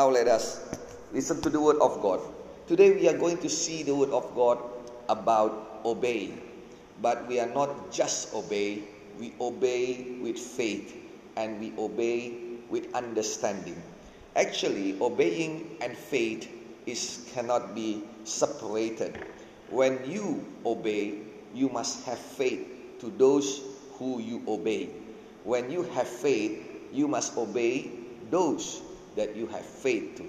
Now let us listen to the word of God. Today we are going to see the word of God about obey. But we are not just obey, we obey with faith and we obey with understanding. Actually, obeying and faith is cannot be separated. When you obey, you must have faith to those who you obey. When you have faith, you must obey those that you have faith to.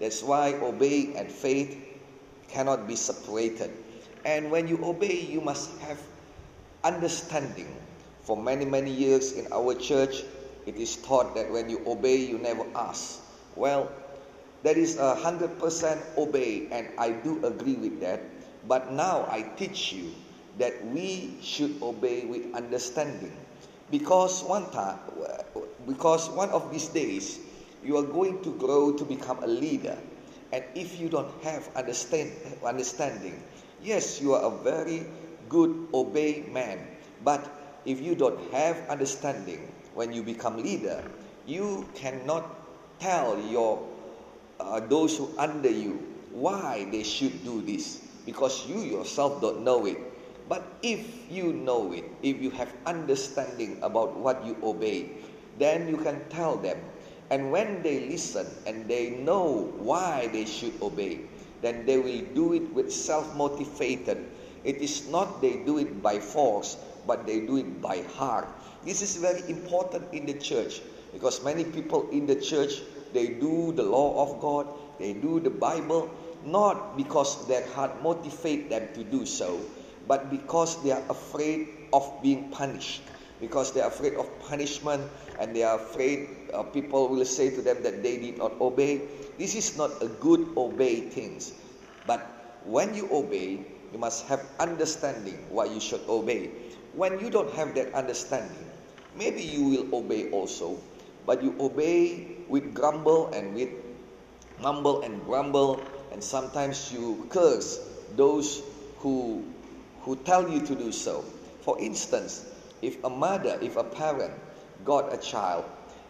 That's why obeying and faith cannot be separated. And when you obey, you must have understanding. For many, many years in our church, it is taught that when you obey, you never ask. Well, that is a hundred percent obey, and I do agree with that. But now I teach you that we should obey with understanding, because one time, because one of these days, you are going to grow to become a leader, and if you don't have understand understanding, yes, you are a very good obey man, but if you don't have understanding when you become leader, you cannot tell your uh, those who under you why they should do this because you yourself don't know it. But if you know it, if you have understanding about what you obey, then you can tell them. And when they listen and they know why they should obey, then they will do it with self motivated. It is not they do it by force, but they do it by heart. This is very important in the church because many people in the church they do the law of God, they do the Bible, not because their heart motivate them to do so, but because they are afraid of being punished. Because they are afraid of punishment and they are afraid uh, people will say to them that they did not obey. This is not a good obey things. But when you obey, you must have understanding why you should obey. When you don't have that understanding, maybe you will obey also, but you obey with grumble and with mumble and grumble, and sometimes you curse those who who tell you to do so. For instance, if a mother, if a parent got a child,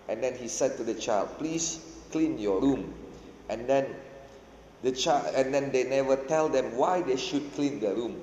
and then he said to the child, "Please clean your room," and then the child, and then they never tell them why they should clean the room,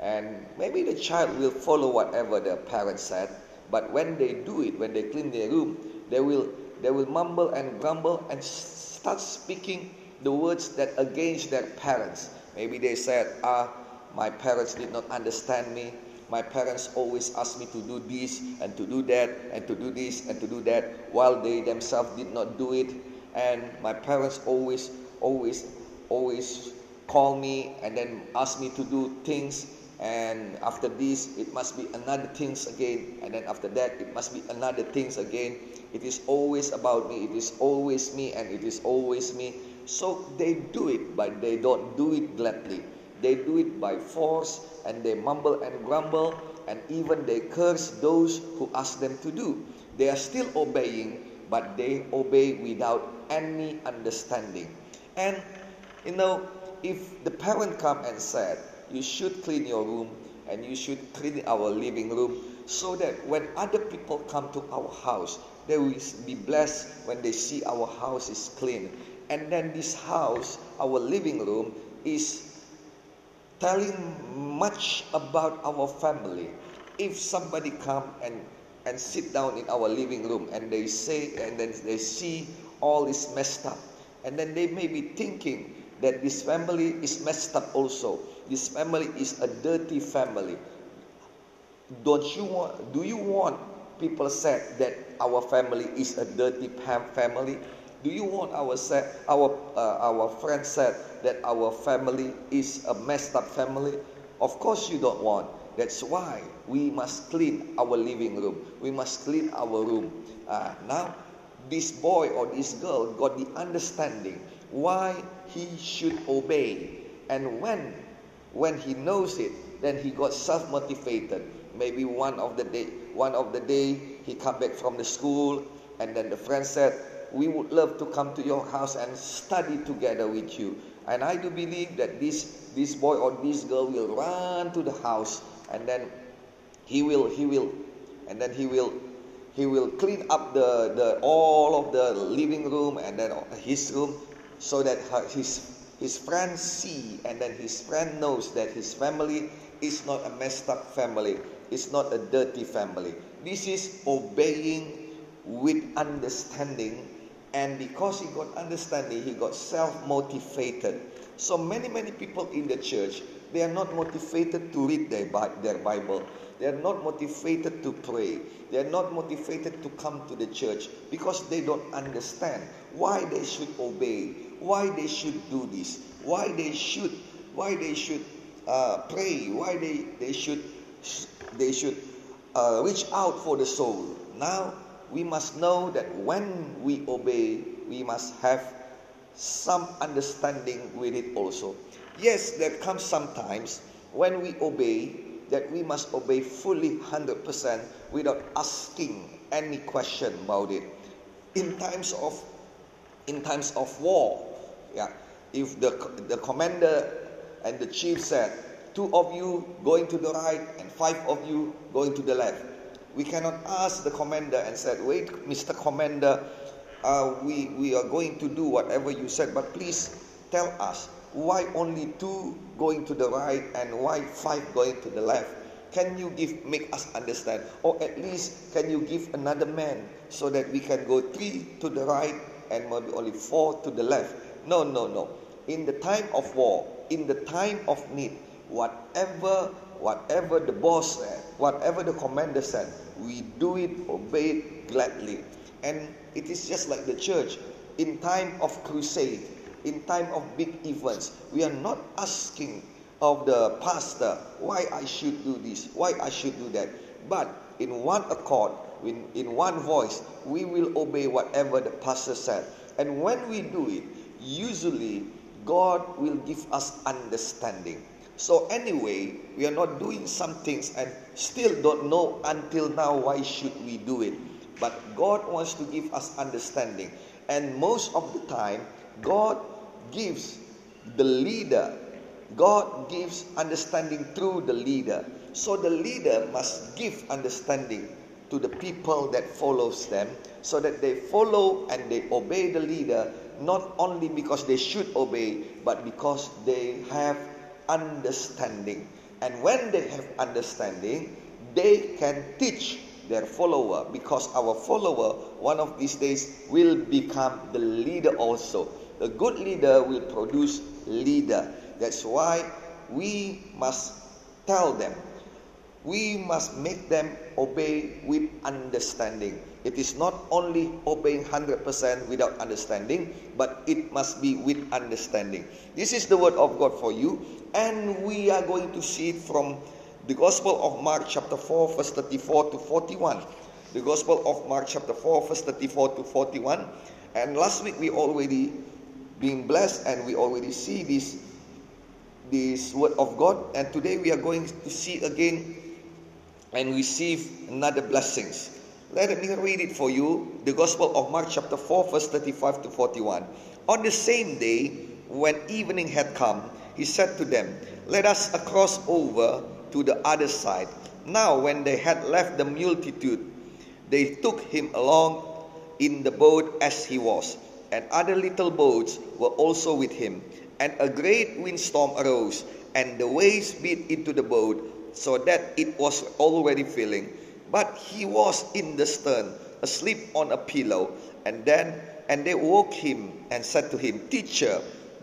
and maybe the child will follow whatever the parents said, but when they do it, when they clean their room, they will they will mumble and grumble and start speaking the words that against their parents. Maybe they said, "Ah, my parents did not understand me. My parents always asked me to do this and to do that and to do this and to do that, while they themselves did not do it. And my parents always, always, always call me and then ask me to do things. And after this it must be another things again. And then after that it must be another things again. It is always about me. It is always me and it is always me. So they do it but they don't do it gladly they do it by force and they mumble and grumble and even they curse those who ask them to do. They are still obeying but they obey without any understanding. And you know if the parent come and said you should clean your room and you should clean our living room so that when other people come to our house they will be blessed when they see our house is clean. And then this house our living room is telling much about our family. If somebody come and and sit down in our living room and they say and then they see all is messed up and then they may be thinking that this family is messed up also. This family is a dirty family. Don't you want do you want people said that our family is a dirty family do you want our said our uh, our friend said that our family is a messed up family? Of course you don't want. That's why we must clean our living room. We must clean our room. Uh, now this boy or this girl got the understanding why he should obey. And when when he knows it then he got self motivated maybe one of the day one of the day he come back from the school and then the friend said we would love to come to your house and study together with you. And i do believe that this this boy or this girl will run to the house and then he will he will and then he will he will clean up the, the all of the living room and then his room so that his his friends see and then his friend knows that his family is not a messed up family. It's not a dirty family. This is obeying with understanding and because he got understanding he got self motivated so many many people in the church they are not motivated to read their, their bible they are not motivated to pray. They are not motivated to come to the church because they don't understand why they should obey, why they should do this, why they should, why they should uh, pray, why they, they should, they should uh, reach out for the soul. Now we must know that when we obey, we must have some understanding with it also. Yes, there comes sometimes when we obey, that we must obey fully 100% without asking any question about it. In times of in times of war, yeah, if the the commander and the chief said, two of you going to the right and five of you going to the left, we cannot ask the commander and said, wait, Mr. Commander, uh, we we are going to do whatever you said, but please tell us why only two going to the right and why five going to the left? Can you give make us understand? Or at least can you give another man so that we can go three to the right and maybe only four to the left? No, no, no. In the time of war, in the time of need, whatever whatever the boss said, whatever the commander said, we do it, obey it gladly. And it is just like the church in time of crusade in time of big events. We are not asking of the pastor why I should do this, why I should do that. But in one accord, in, in one voice, we will obey whatever the pastor said. And when we do it, usually God will give us understanding. So anyway, we are not doing some things and still don't know until now why should we do it. But God wants to give us understanding. And most of the time, God gives the leader, God gives understanding through the leader. So the leader must give understanding to the people that follows them so that they follow and they obey the leader not only because they should obey but because they have understanding. And when they have understanding they can teach their follower because our follower one of these days will become the leader also. A good leader will produce leader. That's why we must tell them. We must make them obey with understanding it is not only obeying 100% without understanding but it must be with understanding this is the word of god for you and we are going to see it from the Gospel of Mark, chapter 4, verse 34 to 41. The Gospel of Mark, chapter 4, verse 34 to 41. And last week we already been blessed and we already see this, this word of God. And today we are going to see again and receive another blessings. Let me read it for you. The Gospel of Mark, chapter 4, verse 35 to 41. On the same day, when evening had come, he said to them, Let us cross over to the other side. Now, when they had left the multitude, they took him along in the boat as he was, and other little boats were also with him. And a great windstorm arose, and the waves beat into the boat, so that it was already filling. But he was in the stern, asleep on a pillow. And then and they woke him and said to him, Teacher,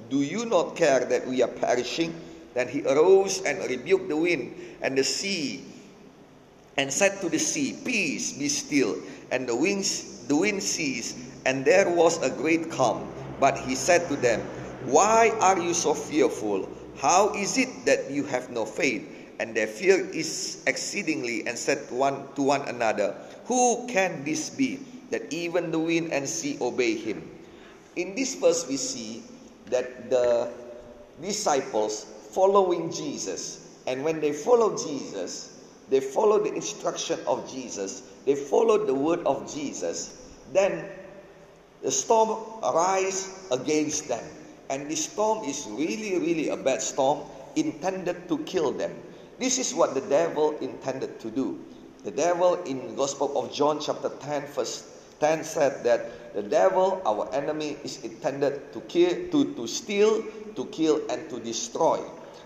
do you not care that we are perishing? Then he arose and rebuked the wind and the sea, and said to the sea, Peace, be still. And the winds, the wind ceased, and there was a great calm. But he said to them, Why are you so fearful? How is it that you have no faith? And their fear is exceedingly, and said one to one another, Who can this be that even the wind and sea obey him? In this verse, we see that the disciples following Jesus. And when they follow Jesus, they follow the instruction of Jesus, they follow the word of Jesus, then the storm arise against them. And this storm is really, really a bad storm intended to kill them. This is what the devil intended to do The devil in Gospel of John chapter 10 verse 10 said that the devil, our enemy, is intended to kill, to, to steal, to kill, and to destroy.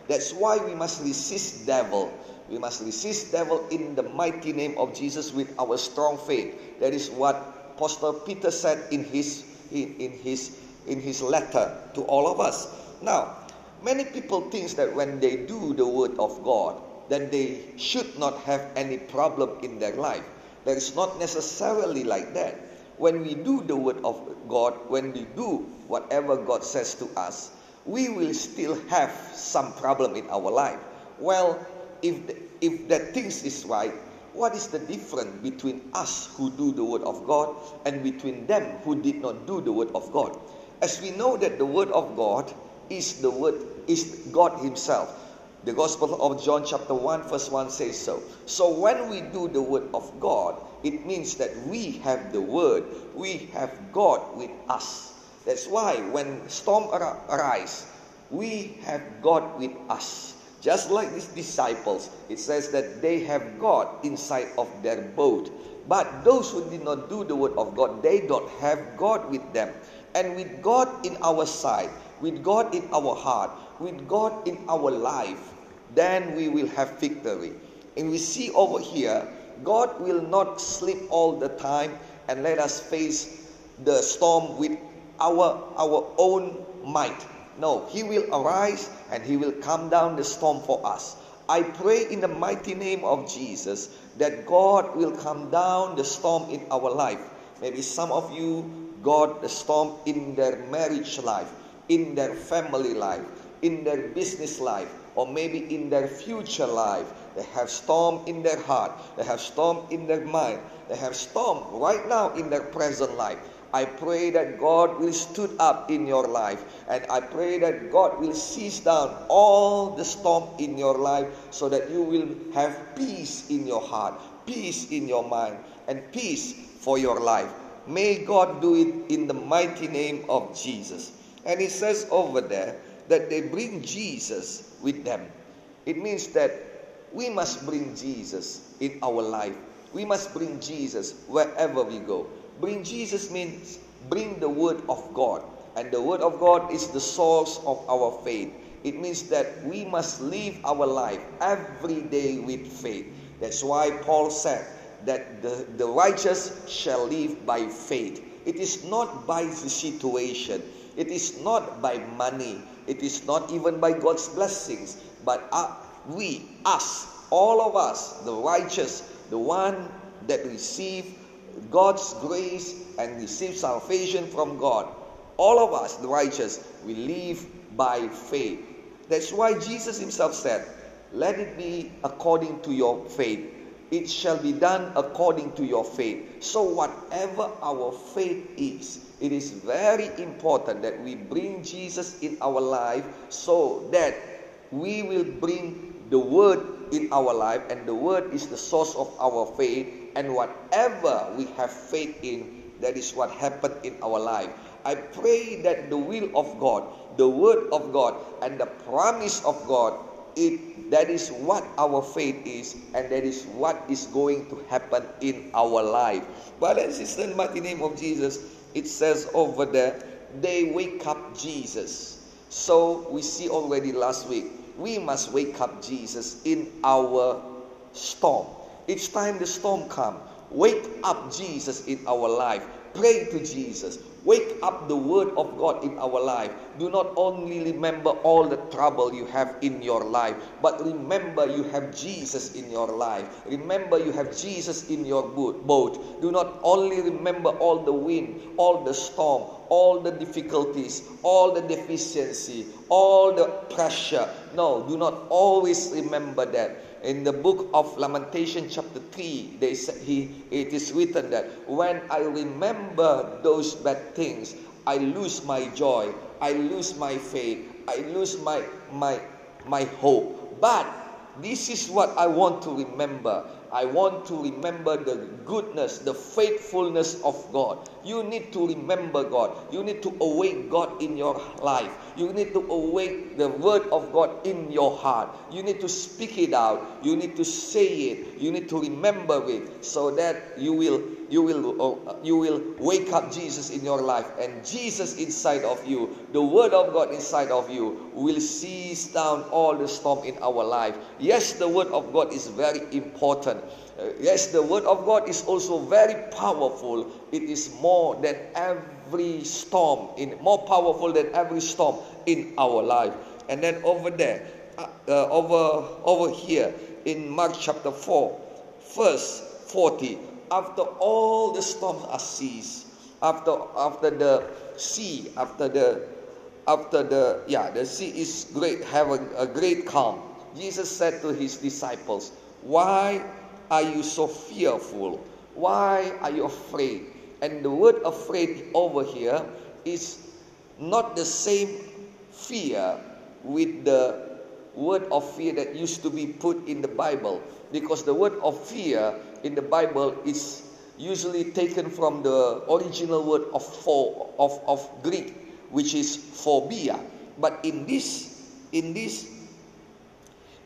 That's why we must resist devil. We must resist devil in the mighty name of Jesus with our strong faith. That is what Apostle Peter said in his in, in his in his letter to all of us. Now, many people think that when they do the word of God, then they should not have any problem in their life. That is not necessarily like that. When we do the word of God, when we do whatever God says to us, we will still have some problem in our life. Well, if the, if that things is right, what is the difference between us who do the word of God and between them who did not do the word of God? As we know that the word of God is the word is God himself. The Gospel of John chapter 1 verse 1 says so. So when we do the word of God, it means that we have the word, we have God with us. That's why when storm arise, we have God with us. Just like these disciples, it says that they have God inside of their boat. But those who did not do the word of God, they don't have God with them. And with God in our side, with God in our heart, with God in our life, then we will have victory. And we see over here, God will not sleep all the time and let us face the storm with our, our own might. No, He will arise and He will calm down the storm for us. I pray in the mighty name of Jesus that God will calm down the storm in our life. Maybe some of you got the storm in their marriage life, in their family life, in their business life, or maybe in their future life. They have storm in their heart, they have storm in their mind, they have storm right now in their present life. I pray that God will stood up in your life and I pray that God will seize down all the storm in your life so that you will have peace in your heart, peace in your mind and peace for your life. May God do it in the mighty name of Jesus. And it says over there that they bring Jesus with them. It means that we must bring Jesus in our life. We must bring Jesus wherever we go. Bring Jesus means bring the Word of God. And the Word of God is the source of our faith. It means that we must live our life every day with faith. That's why Paul said that the, the righteous shall live by faith. It is not by the situation, it is not by money, it is not even by God's blessings, but uh, we, us, all of us, the righteous, the one that receive God's grace and receive salvation from God. All of us, the righteous, we live by faith. That's why Jesus himself said, Let it be according to your faith. It shall be done according to your faith. So, whatever our faith is, it is very important that we bring Jesus in our life so that we will bring the Word in our life, and the Word is the source of our faith and whatever we have faith in, that is what happened in our life. I pray that the will of God, the word of God, and the promise of God, it that is what our faith is, and that is what is going to happen in our life. But in the name of Jesus, it says over there, they wake up Jesus. So we see already last week, we must wake up Jesus in our storm. Each time the storm come, wake up Jesus in our life. Pray to Jesus. Wake up the word of God in our life. Do not only remember all the trouble you have in your life, but remember you have Jesus in your life. Remember you have Jesus in your boat. Do not only remember all the wind, all the storm, all the difficulties, all the deficiency, all the pressure. No, do not always remember that in the book of Lamentation, chapter 3, they say, he, it is written that when I remember those bad things, I lose my joy, I lose my faith, I lose my, my, my hope. But this is what I want to remember. I want to remember the goodness, the faithfulness of God. You need to remember God. You need to awake God in your life. You need to awake the word of God in your heart. You need to speak it out. You need to say it. You need to remember it so that you will you will uh, you will wake up Jesus in your life and Jesus inside of you the word of God inside of you will seize down all the storm in our life yes the word of God is very important yes the word of God is also very powerful it is more than every storm in more powerful than every storm in our life and then over there uh, uh over over here in Mark chapter 4 verse 40 after all the storms are ceased, after after the sea, after the after the yeah, the sea is great, have a, a great calm. Jesus said to his disciples, Why are you so fearful? Why are you afraid? And the word afraid over here is not the same fear with the word of fear that used to be put in the Bible. Because the word of fear in the Bible is usually taken from the original word of for, of, of Greek, which is phobia. But in this, in this,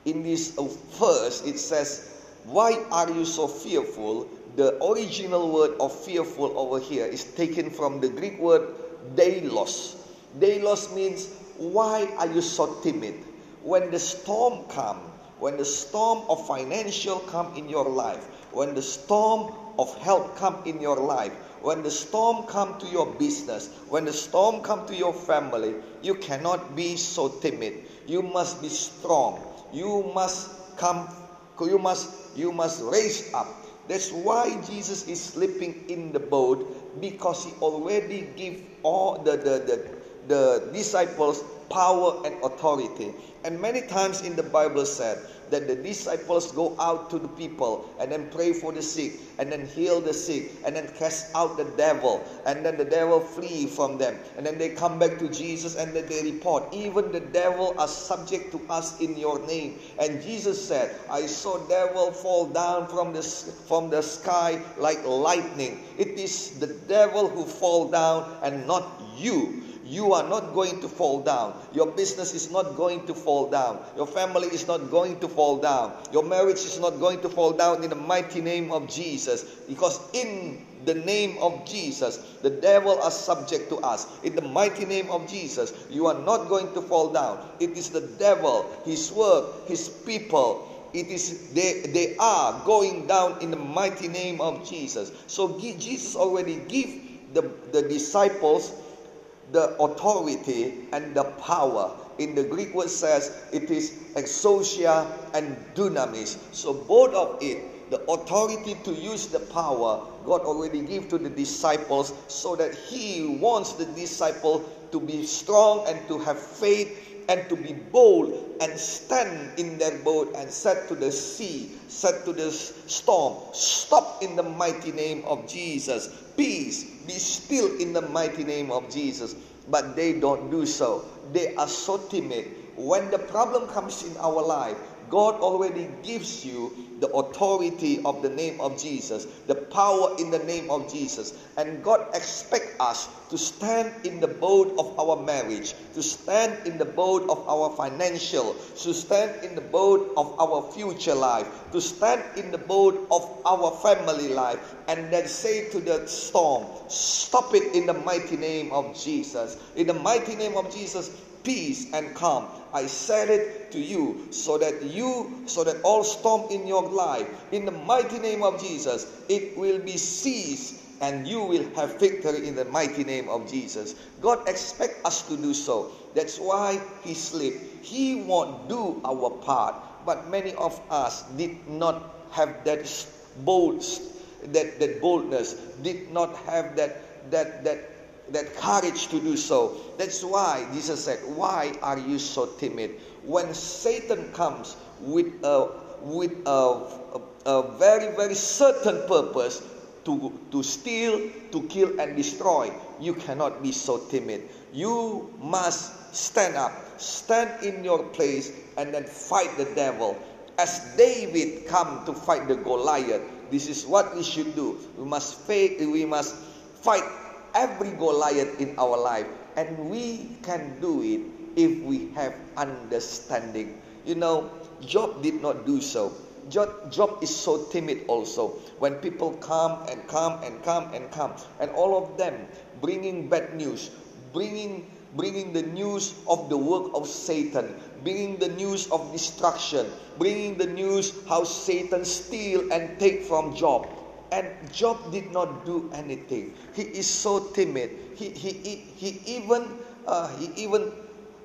in this uh, verse, it says, "Why are you so fearful?" The original word of fearful over here is taken from the Greek word deilos. Deilos means, "Why are you so timid?" When the storm come, when the storm of financial come in your life, when the storm of health come in your life, when the storm come to your business, when the storm come to your family, you cannot be so timid. You must be strong. You must come you must you must raise up. That's why Jesus is sleeping in the boat because he already give all the the, the, the disciples power and authority. And many times in the Bible said that the disciples go out to the people and then pray for the sick and then heal the sick and then cast out the devil and then the devil flee from them. And then they come back to Jesus and then they report even the devil are subject to us in your name. And Jesus said I saw devil fall down from the from the sky like lightning. It is the devil who fall down and not you you are not going to fall down. Your business is not going to fall down. Your family is not going to fall down. Your marriage is not going to fall down in the mighty name of Jesus. Because in the name of Jesus, the devil are subject to us. In the mighty name of Jesus, you are not going to fall down. It is the devil, his work, his people, it is they they are going down in the mighty name of Jesus. So Jesus already give the, the disciples the authority and the power. In the Greek word says it is exousia and dunamis. So both of it, the authority to use the power, God already gave to the disciples so that He wants the disciple to be strong and to have faith and to be bold and stand in their boat and said to the sea, said to the storm, Stop in the mighty name of Jesus. Peace, be still in the mighty name of Jesus. But they don't do so. They are so timid. When the problem comes in our life, God already gives you the authority of the name of Jesus, the power in the name of Jesus. And God expects us to stand in the boat of our marriage, to stand in the boat of our financial, to stand in the boat of our future life, to stand in the boat of our family life, and then say to the storm, Stop it in the mighty name of Jesus. In the mighty name of Jesus, peace and calm. I said it to you so that you, so that all storm in your life, in the mighty name of Jesus, it will be ceased and you will have victory in the mighty name of Jesus. God expects us to do so. That's why He slipped. He won't do our part. But many of us did not have that bold, that, that boldness, did not have that, that, that that courage to do so. That's why Jesus said, Why are you so timid? When Satan comes with a, with a, a, very, very certain purpose to, to steal, to kill, and destroy, you cannot be so timid. You must stand up, stand in your place, and then fight the devil. As David come to fight the Goliath, this is what we should do. We must fight, we must fight every Goliath in our life. And we can do it if we have understanding. You know, Job did not do so. Job, Job is so timid also. When people come and come and come and come, and all of them bringing bad news, bringing bringing the news of the work of Satan, bringing the news of destruction, bringing the news how Satan steal and take from Job. And Job did not do anything. He is so timid. He, he, he, he even uh, he even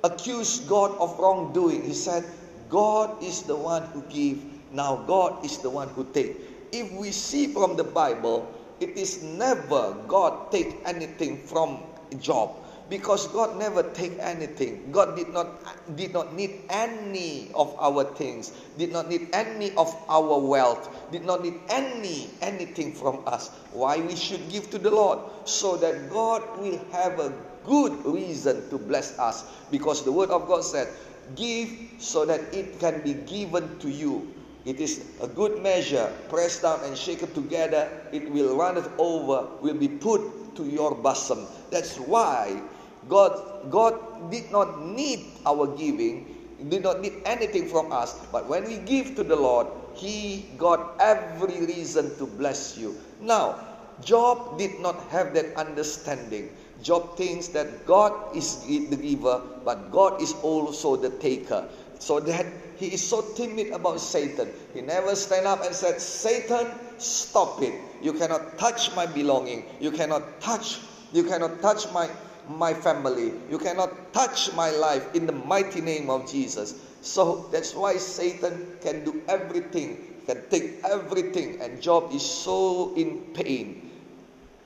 accused God of wrongdoing. He said, God is the one who give. Now God is the one who take. If we see from the Bible, it is never God take anything from Job because God never take anything. God did not did not need any of our things, did not need any of our wealth, did not need any anything from us. Why we should give to the Lord so that God will have a good reason to bless us because the word of God said Give so that it can be given to you. It is a good measure, pressed down and shaken together. It will run it over, will be put to your bosom. That's why God, God did not need our giving, did not need anything from us. But when we give to the Lord, He got every reason to bless you. Now, Job did not have that understanding. Job thinks that God is the giver, but God is also the taker. So that he is so timid about Satan. He never stand up and said, Satan, stop it. You cannot touch my belonging. You cannot touch, you cannot touch my my family. You cannot touch my life in the mighty name of Jesus. So that's why Satan can do everything, can take everything, and Job is so in pain.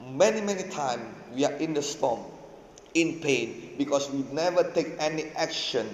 Many, many times we are in the storm, in pain, because we never take any action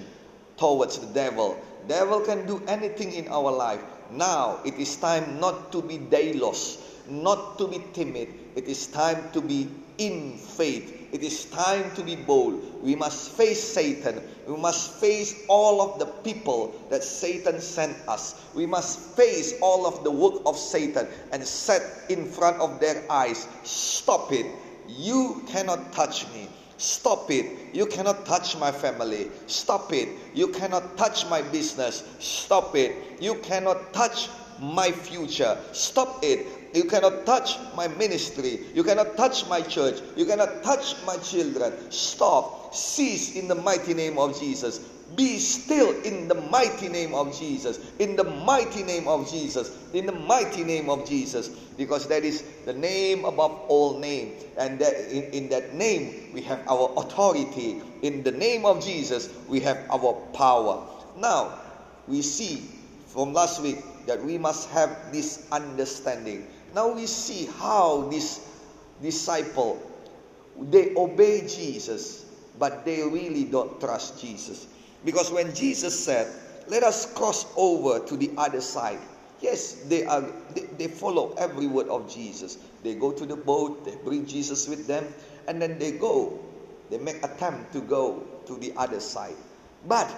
towards the devil. Devil can do anything in our life. Now it is time not to be deilos, not to be timid. It is time to be in faith. It is time to be bold. We must face Satan. We must face all of the people that Satan sent us. We must face all of the work of Satan and set in front of their eyes. Stop it. You cannot touch me. Stop it. You cannot touch my family. Stop it. You cannot touch my business. Stop it. You cannot touch my future. Stop it. You cannot touch my ministry. You cannot touch my church. You cannot touch my children. Stop. Cease in the mighty name of Jesus. Be still in the mighty name of Jesus. In the mighty name of Jesus. In the mighty name of Jesus. Because that is the name above all names. And that in, in that name we have our authority. In the name of Jesus we have our power. Now we see from last week that we must have this understanding. Now we see how this disciple they obey Jesus, but they really don't trust Jesus. Because when Jesus said, Let us cross over to the other side, yes, they are they, they follow every word of Jesus. They go to the boat, they bring Jesus with them, and then they go. They make attempt to go to the other side. But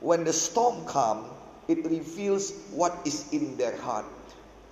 when the storm comes, it reveals what is in their heart.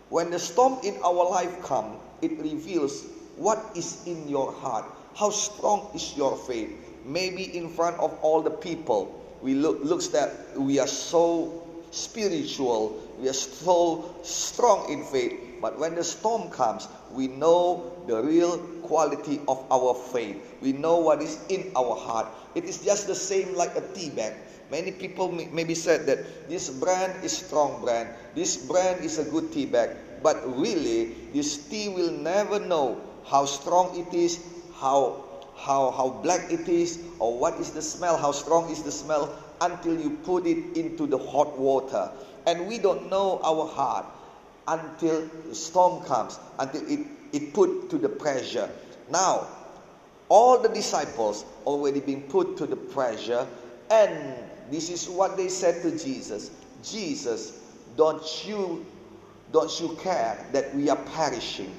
When the storm in our life comes, it reveals what is in your heart. How strong is your faith? Maybe in front of all the people, we look looks that we are so spiritual, we are so strong in faith. But when the storm comes, we know the real quality of our faith. We know what is in our heart. It is just the same like a tea bag. Many people maybe said that this brand is strong brand. This brand is a good tea bag. But really, this tea will never know how strong it is, how how, how black it is, or what is the smell, how strong is the smell, until you put it into the hot water. And we don't know our heart until the storm comes, until it, it put to the pressure. Now, all the disciples already been put to the pressure, and this is what they said to Jesus. Jesus, don't you don't you care that we are perishing?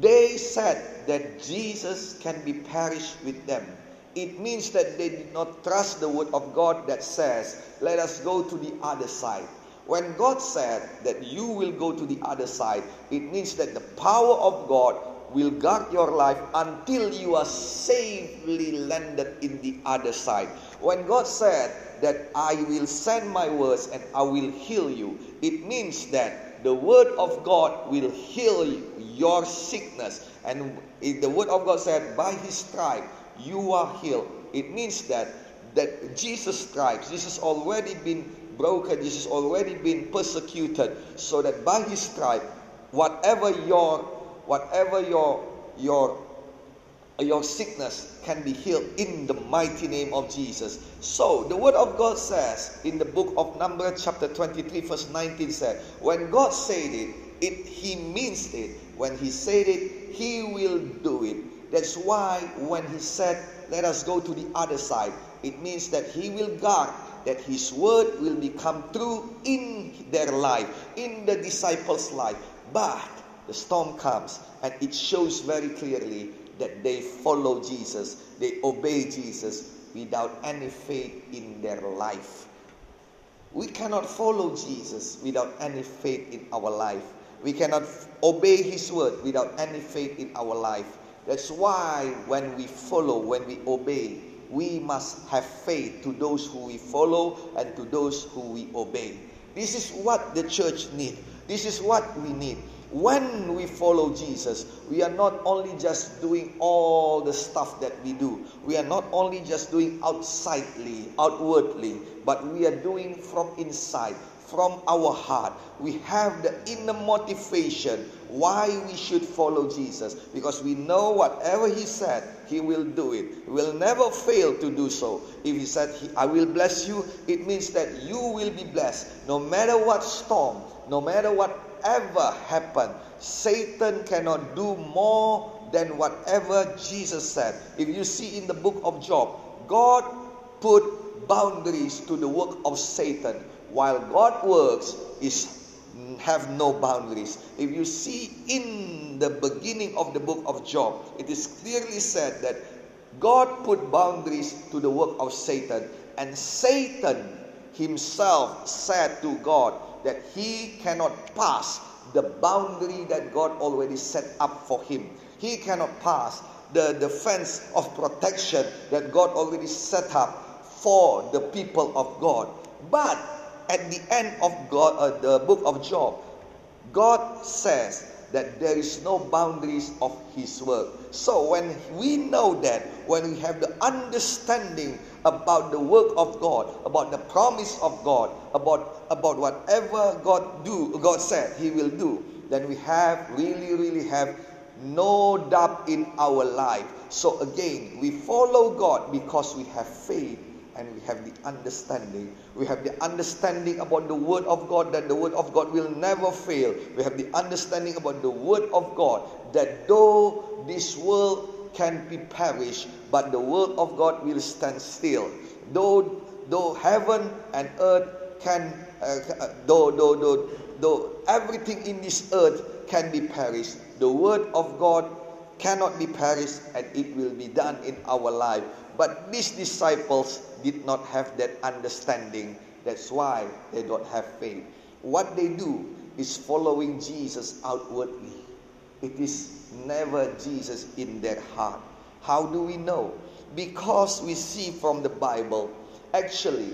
They said that Jesus can be perished with them. It means that they did not trust the word of God that says, Let us go to the other side. When God said that you will go to the other side, it means that the power of God will guard your life until you are safely landed in the other side. When God said that I will send my words and I will heal you, it means that the word of God will heal your sickness. And the word of God said, by his stripe you are healed. It means that that Jesus stripes, Jesus already been broken, Jesus already been persecuted, so that by his stripe, whatever your whatever your your your sickness can be healed in the mighty name of Jesus. So the word of God says in the book of Numbers chapter 23 verse 19 said, when God said it, it he means it. When he said it, he will do it. That's why when he said, let us go to the other side, it means that he will guard that his word will become true in their life, in the disciples' life. But the storm comes and it shows very clearly that they follow Jesus, they obey Jesus without any faith in their life. We cannot follow Jesus without any faith in our life. We cannot obey His word without any faith in our life. That's why when we follow, when we obey, we must have faith to those who we follow and to those who we obey. This is what the church needs. This is what we need. When we follow Jesus, we are not only just doing all the stuff that we do. We are not only just doing outsidely, outwardly, but we are doing from inside, from our heart. We have the inner motivation why we should follow Jesus because we know whatever He said, He will do it. He will never fail to do so. If He said, I will bless you, it means that you will be blessed. No matter what storm, no matter whatever happen, Satan cannot do more than whatever Jesus said. If you see in the book of Job, God put boundaries to the work of Satan while God works is have no boundaries. If you see in the beginning of the book of Job, it is clearly said that God put boundaries to the work of Satan, and Satan himself said to God that he cannot pass the boundary that God already set up for him. He cannot pass the, fence of protection that God already set up for the people of God. But at the end of God, uh, the book of Job, God says that there is no boundaries of His work. So when we know that, when we have the understanding about the work of God, about the promise of God, about about whatever God do, God said He will do, then we have really, really have no doubt in our life. So again, we follow God because we have faith and we have the understanding. We have the understanding about the Word of God that the Word of God will never fail. We have the understanding about the Word of God that though this world can be perished, but the Word of God will stand still. Though, though heaven and earth can, uh, uh though, though, though, though everything in this earth can be perished, the Word of God cannot be perished and it will be done in our life. But these disciples did not have that understanding. That's why they don't have faith. What they do is following Jesus outwardly. It is never Jesus in their heart. How do we know? Because we see from the Bible, actually,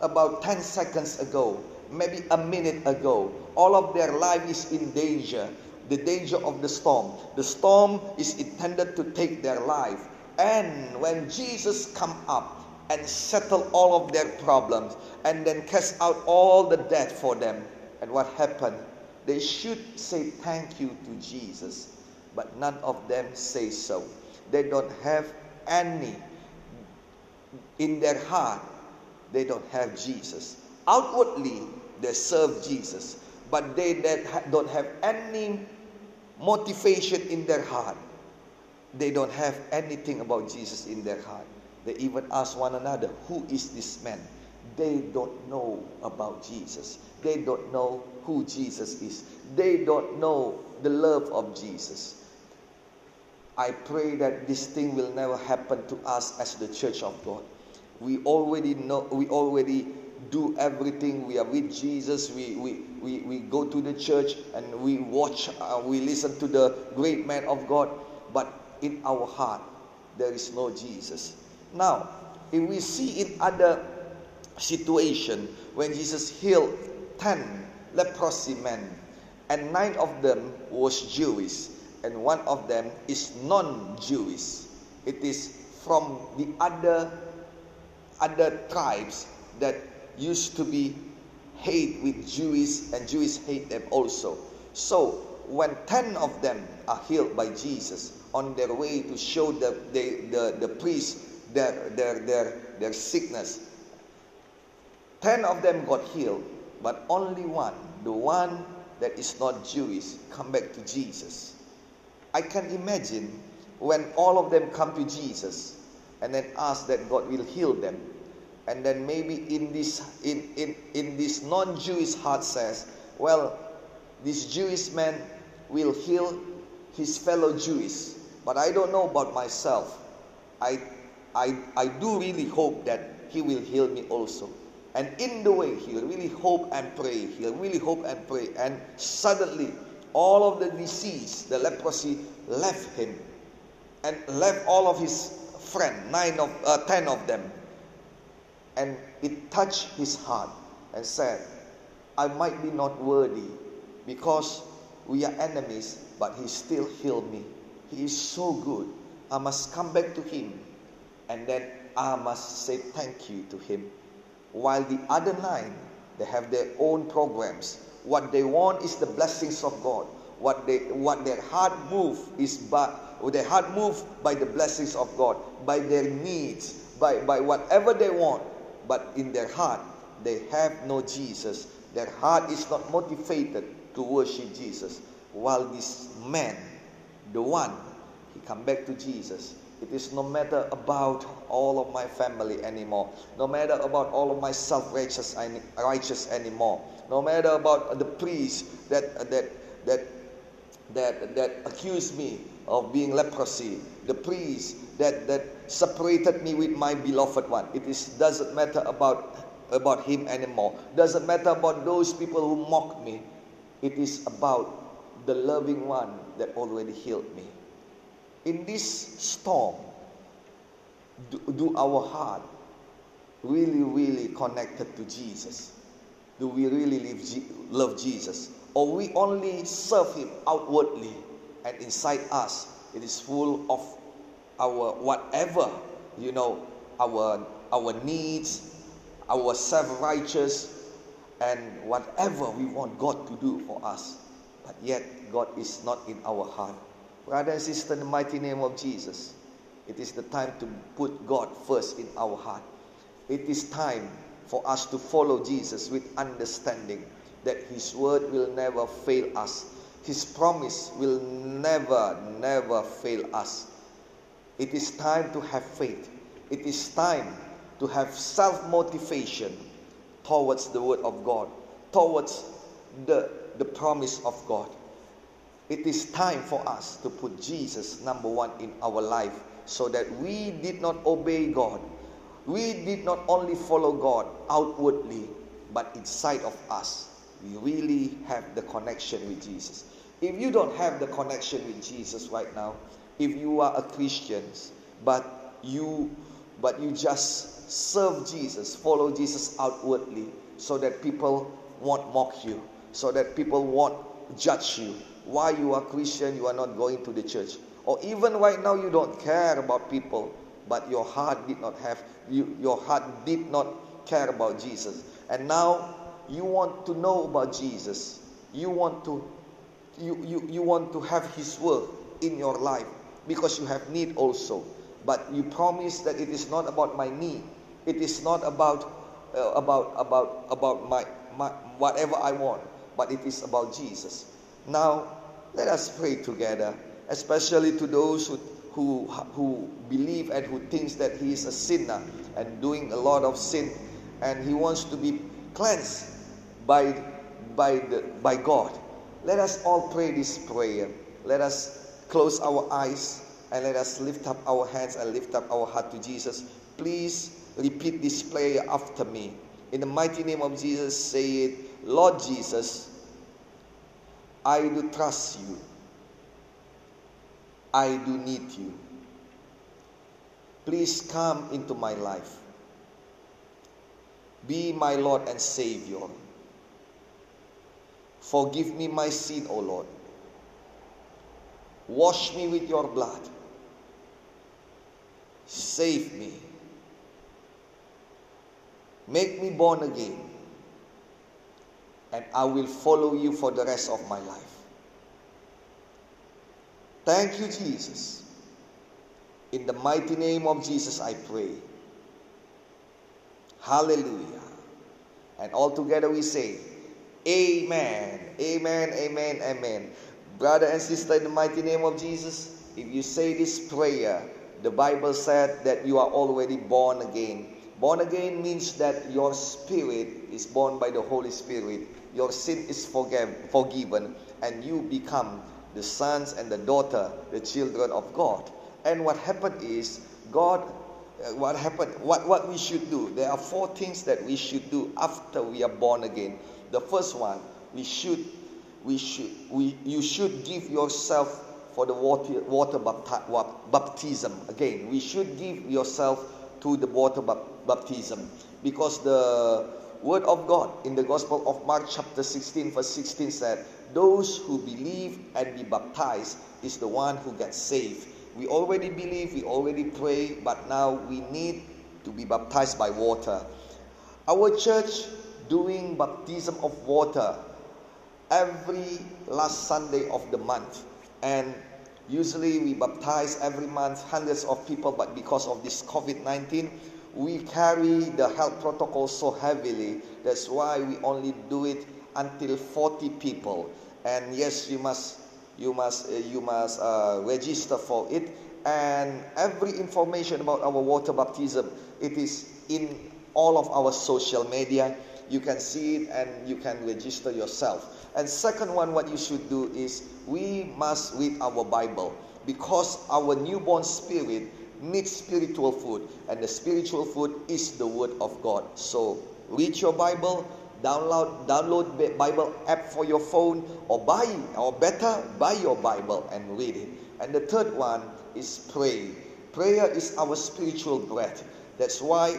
about 10 seconds ago, maybe a minute ago, all of their life is in danger. The danger of the storm. The storm is intended to take their life. And when Jesus come up, and settle all of their problems and then cast out all the debt for them. And what happened? They should say thank you to Jesus, but none of them say so. They don't have any in their heart, they don't have Jesus. Outwardly, they serve Jesus, but they don't have any motivation in their heart. They don't have anything about Jesus in their heart. They even ask one another, Who is this man? They don't know about Jesus. They don't know who Jesus is. They don't know the love of Jesus. I pray that this thing will never happen to us as the church of God. We already know, we already do everything. We are with Jesus. We, we, we, we go to the church and we watch, uh, we listen to the great man of God. But in our heart, there is no Jesus. Now, if we see in other situation when Jesus healed 10 leprosy men, and nine of them was Jewish, and one of them is non-Jewish. It is from the other other tribes that used to be hate with Jewish and Jewish hate them also. So when 10 of them are healed by Jesus on their way to show the, the, the, the priest their, their, their, their sickness, 10 of them got healed, but only one, the one that is not Jewish, come back to Jesus. I can imagine when all of them come to Jesus and then ask that God will heal them and then maybe in this in, in, in this non-Jewish heart says, well, this Jewish man will heal his fellow Jews. but I don't know about myself. I I I do really hope that he will heal me also. And in the way, he'll really hope and pray. He'll really hope and pray. And suddenly, all of the disease, the leprosy, left him and left all of his friends, nine of uh, ten of them and it touched his heart and said, I might be not worthy because we are enemies, but he still healed me. He is so good. I must come back to him and then I must say thank you to him. While the other nine, they have their own programs. What they want is the blessings of God. What they what their heart move is by their heart move by the blessings of God, by their needs, by, by whatever they want but in their heart they have no Jesus. Their heart is not motivated to worship Jesus. While this man, the one, he come back to Jesus. It is no matter about all of my family anymore. No matter about all of my self-righteous righteous anymore. No matter about the priest that that that that that accused me of being leprosy. The priest that that separated me with my beloved one. It is doesn't matter about about him anymore. Doesn't matter about those people who mock me. It is about the loving one that already healed me. In this storm, do, do our heart really, really connected to Jesus? Do we really live, love Jesus? Or we only serve Him outwardly and inside us it is full of our whatever you know our our needs our self-righteous and whatever we want god to do for us but yet god is not in our heart. Brother and sister in the mighty name of jesus it is the time to put god first in our heart. It is time for us to follow jesus with understanding that his word will never fail us. His promise will never never fail us. It is time to have faith. It is time to have self motivation towards the Word of God, towards the, the promise of God. It is time for us to put Jesus number one in our life so that we did not obey God. We did not only follow God outwardly, but inside of us, we really have the connection with Jesus. If you don't have the connection with Jesus right now, if you are a Christian, but you but you just serve Jesus, follow Jesus outwardly, so that people won't mock you, so that people won't judge you. Why you are Christian, you are not going to the church, or even right now you don't care about people, but your heart did not have you, your heart did not care about Jesus, and now you want to know about Jesus. You want to you, you, you want to have his work in your life because you have need also. But you promise that it is not about my need. It is not about uh, about about about my, my whatever I want, but it is about Jesus. Now, let us pray together, especially to those who who who believe and who thinks that he is a sinner and doing a lot of sin and he wants to be cleansed by by the by God. Let us all pray this prayer. Let us close our eyes and let us lift up our hands and lift up our heart to Jesus. Please repeat this prayer after me. In the mighty name of Jesus, say it Lord Jesus, I do trust you. I do need you. Please come into my life. Be my Lord and Savior. Forgive me my sin, O Lord. Wash me with your blood. Save me. Make me born again. And I will follow you for the rest of my life. Thank you, Jesus. In the mighty name of Jesus, I pray. Hallelujah. And all together we say, Amen. Amen. Amen. Amen. Brother and sister, in the mighty name of Jesus, if you say this prayer, the Bible said that you are already born again. Born again means that your spirit is born by the Holy Spirit. Your sin is forgive, forgiven, and you become the sons and the daughter, the children of God. And what happened is, God, uh, what happened, what, what we should do. There are four things that we should do after we are born again. The first one, we should, we should, we, you should give yourself for the water, water baptism. Again, we should give yourself to the water baptism because the word of God in the Gospel of Mark chapter 16 verse 16 said, those who believe and be baptized is the one who gets saved. We already believe, we already pray, but now we need to be baptized by water. Our church doing baptism of water every last Sunday of the month. And usually we baptize every month hundreds of people, but because of this COVID 19, we carry the health protocol so heavily. That's why we only do it until 40 people. And yes, you must you must uh, you must uh, register for it. And every information about our water baptism, it is in all of our social media. You can see it and you can register yourself. And second one, what you should do is we must read our Bible because our newborn spirit needs spiritual food, and the spiritual food is the Word of God. So read your Bible, download download Bible app for your phone, or buy or better buy your Bible and read it. And the third one is pray. Prayer is our spiritual bread. That's why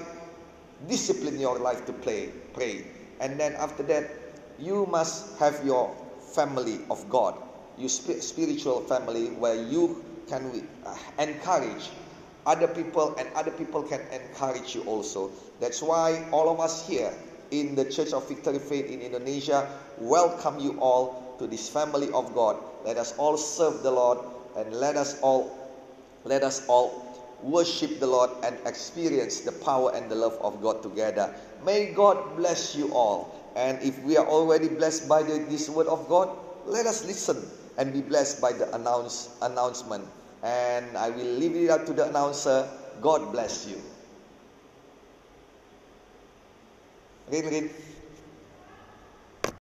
discipline your life to pray. Pray, and then after that, you must have your family of God, your spiritual family where you can uh, encourage other people and other people can encourage you also. That's why all of us here in the Church of Victory Faith in Indonesia welcome you all to this family of God. Let us all serve the Lord and let us all let us all worship the Lord and experience the power and the love of God together. May God bless you all. And if we are already blessed by the, this word of God, let us listen and be blessed by the announce, announcement. And I will leave it up to the announcer. God bless you. Rin,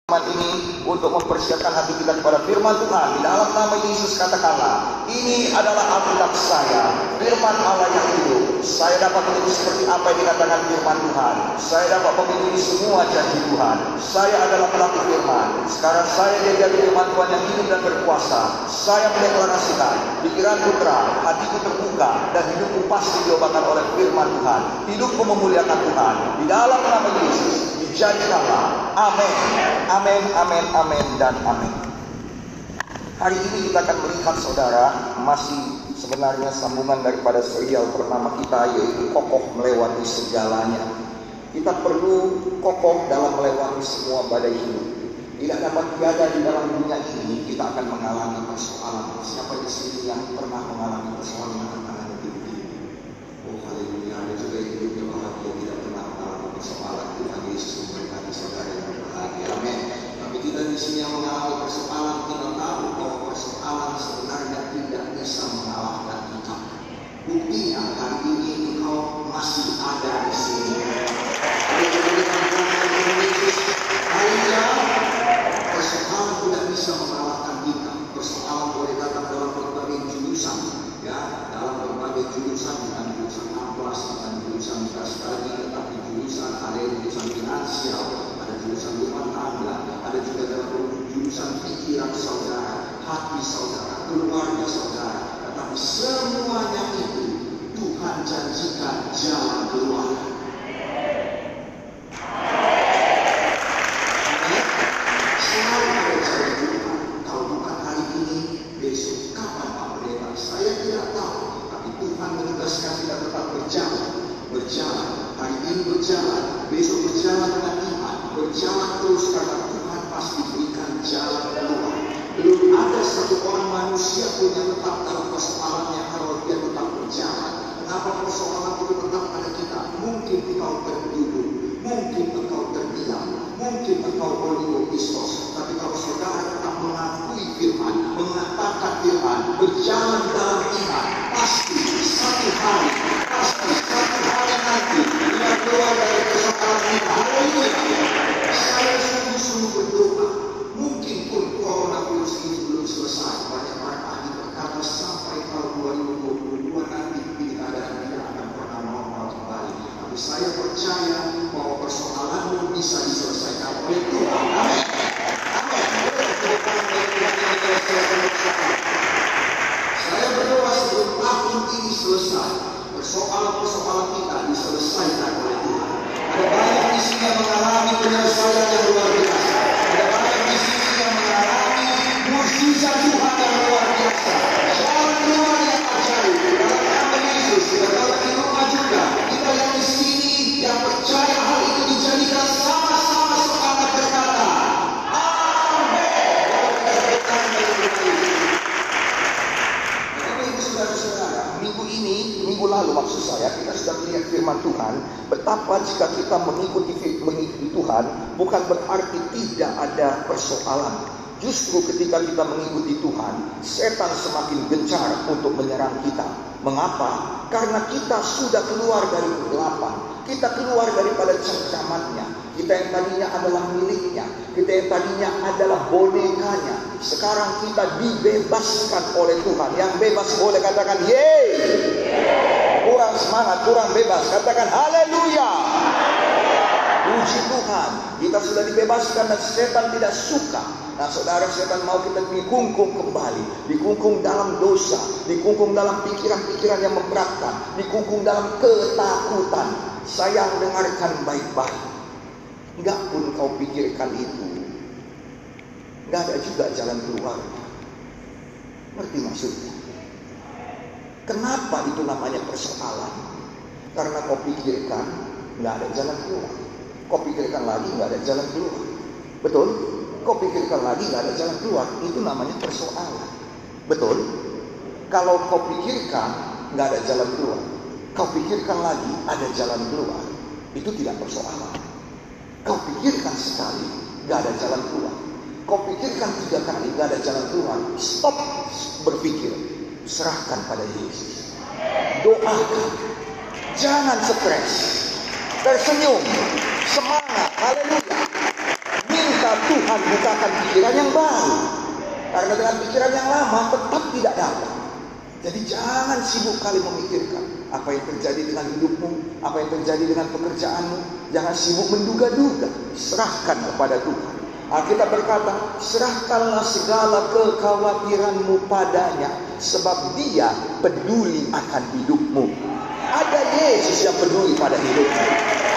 rin. ini untuk mempersiapkan hati kita kepada firman Tuhan. Di dalam nama Yesus katakanlah ini adalah Alkitab saya firman Allah yang hidup. Saya dapat menjadi seperti apa yang dikatakan firman Tuhan. Saya dapat memiliki semua janji Tuhan. Saya adalah pelaku firman. Sekarang saya diajari firman Tuhan yang hidup dan berkuasa. Saya mendeklarasikan pikiran putra hatiku terbuka dan hidupku pasti diobatkan oleh firman Tuhan. Hidupku memuliakan Tuhan. Di dalam nama Yesus dijadikanlah amin. Amin amin amin dan amin. Hari ini kita akan melihat saudara masih sebenarnya sambungan daripada serial pertama kita yaitu kokoh melewati segalanya. Kita perlu kokoh dalam melewati semua badai hidup. Tidak dapat tiada di dalam dunia ini kita akan mengalami persoalan. Siapa di sini yang pernah mengalami persoalan yang tangan hidup ini oh haleluya ada juga hidup yang bahagia tidak pernah mengalami persoalan Tuhan Yesus saudara yang berbahagia. Amin. Tapi kita di sini yang mengalami persoalan, kita tahu bahwa persoalan sebenarnya tidak bisa mengalahkan kita. Buktinya hari ini engkau masih ada di sini. Hanya persoalan tidak bisa mengalahkan kita. Persoalan boleh datang dalam berbagai jurusan, ya, dalam berbagai jurusan, bukan jurusan amplas, bukan jurusan sekali urusan pikiran saudara, hati saudara, keluarga saudara. Tetapi semuanya itu Tuhan janjikan jalan kita. Mengapa? Karena kita sudah keluar dari kegelapan. Kita keluar daripada cengkamannya. Kita yang tadinya adalah miliknya. Kita yang tadinya adalah bonekanya. Sekarang kita dibebaskan oleh Tuhan. Yang bebas boleh katakan yeay. Kurang semangat, kurang bebas. Katakan haleluya. Puji Tuhan, kita sudah dibebaskan dan setan tidak suka. Nah saudara setan mau kita dikungkung kembali. Dikungkung dalam dosa. Dikungkung dalam pikiran-pikiran yang memberatkan. Dikungkung dalam ketakutan. Sayang dengarkan baik-baik. Enggak pun kau pikirkan itu. Enggak ada juga jalan keluar. Ngerti maksudnya? Kenapa itu namanya persoalan? Karena kau pikirkan nggak ada jalan keluar. Kau pikirkan lagi nggak ada jalan keluar. Betul? Kau pikirkan lagi nggak ada jalan keluar. Itu namanya persoalan. Betul? Kalau kau pikirkan nggak ada jalan keluar. Kau pikirkan lagi ada jalan keluar. Itu tidak persoalan. Kau pikirkan sekali nggak ada jalan keluar. Kau pikirkan tiga kali nggak ada jalan keluar. Stop berpikir. Serahkan pada Yesus. Doakan. Jangan stres. Tersenyum. Semangat. Haleluya. Tuhan bukakan pikiran yang baru. Karena dengan pikiran yang lama tetap tidak dapat. Jadi jangan sibuk kali memikirkan apa yang terjadi dengan hidupmu, apa yang terjadi dengan pekerjaanmu. Jangan sibuk menduga-duga. Serahkan kepada Tuhan. Alkitab berkata, serahkanlah segala kekhawatiranmu padanya, sebab dia peduli akan hidupmu. Ada Yesus yang peduli pada hidupmu.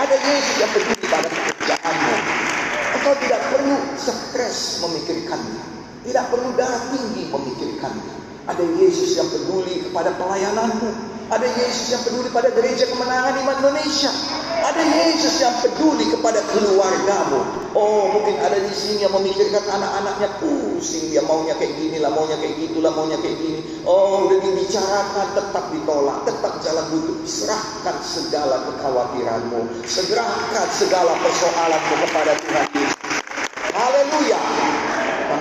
Ada Yesus yang peduli pada pekerjaanmu. Engkau tidak perlu stres memikirkannya. Tidak perlu darah tinggi memikirkannya. Ada Yesus yang peduli kepada pelayananmu. Ada Yesus yang peduli pada gereja kemenangan iman Indonesia. Ada Yesus yang peduli kepada keluargamu. Oh, mungkin ada di sini yang memikirkan anak-anaknya pusing dia maunya kayak gini lah, maunya kayak gitulah, maunya kayak gini. Oh, udah dibicarakan tetap ditolak, tetap jalan buntu. Serahkan segala kekhawatiranmu, serahkan segala persoalanmu kepada Tuhan Yesus. Haleluya.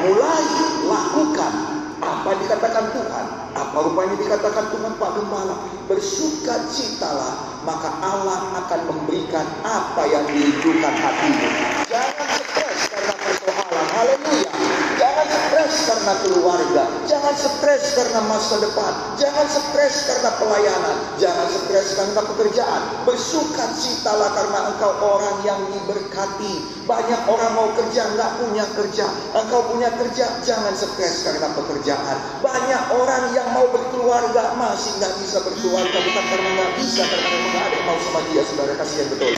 Mulai lakukan apa dikatakan Tuhan. Apa rupanya dikatakan Tuhan Pak Gembala. Bersuka citalah. Maka Allah akan memberikan apa yang dirindukan hatimu. Jangan stres karena persoalan. Haleluya. Jangan stres karena keluarga. Jangan stres karena masa depan. Jangan stres karena pelayanan. Jangan stres karena pekerjaan. Bersuka citalah karena engkau orang yang diberkati. Banyak orang mau kerja, nggak punya kerja. Engkau punya kerja, jangan stres karena pekerjaan. Banyak orang yang mau berkeluarga, masih nggak bisa berkeluarga. Bukan karena nggak bisa, karena nggak ada mau sama dia. Saudara kasihan betul.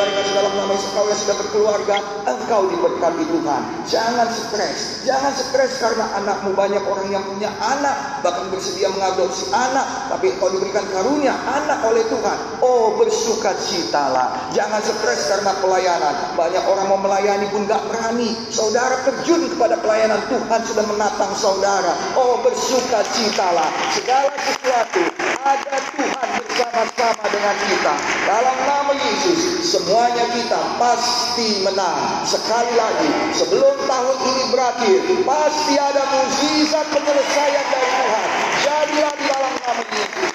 Saudara kasih dalam nama Yesus kau yang sudah berkeluarga, engkau diberkati Tuhan. Jangan stres. Jangan stres karena anakmu banyak orang yang punya anak, bahkan bersedia mengadopsi anak, tapi engkau diberikan karunia anak oleh Tuhan. Oh bersuka citalah. Jangan stres karena pelayanan. Banyak orang mau melayani pun gak berani. Saudara terjun kepada pelayanan Tuhan sudah menatang saudara. Oh bersuka citalah. Segala sesuatu ada Tuhan bersama-sama dengan kita. Dalam nama Yesus, semuanya kita pasti menang. Sekali lagi, sebelum tahun ini berakhir, pasti ada mukjizat penyelesaian dari Tuhan. Jadilah di dalam nama Yesus.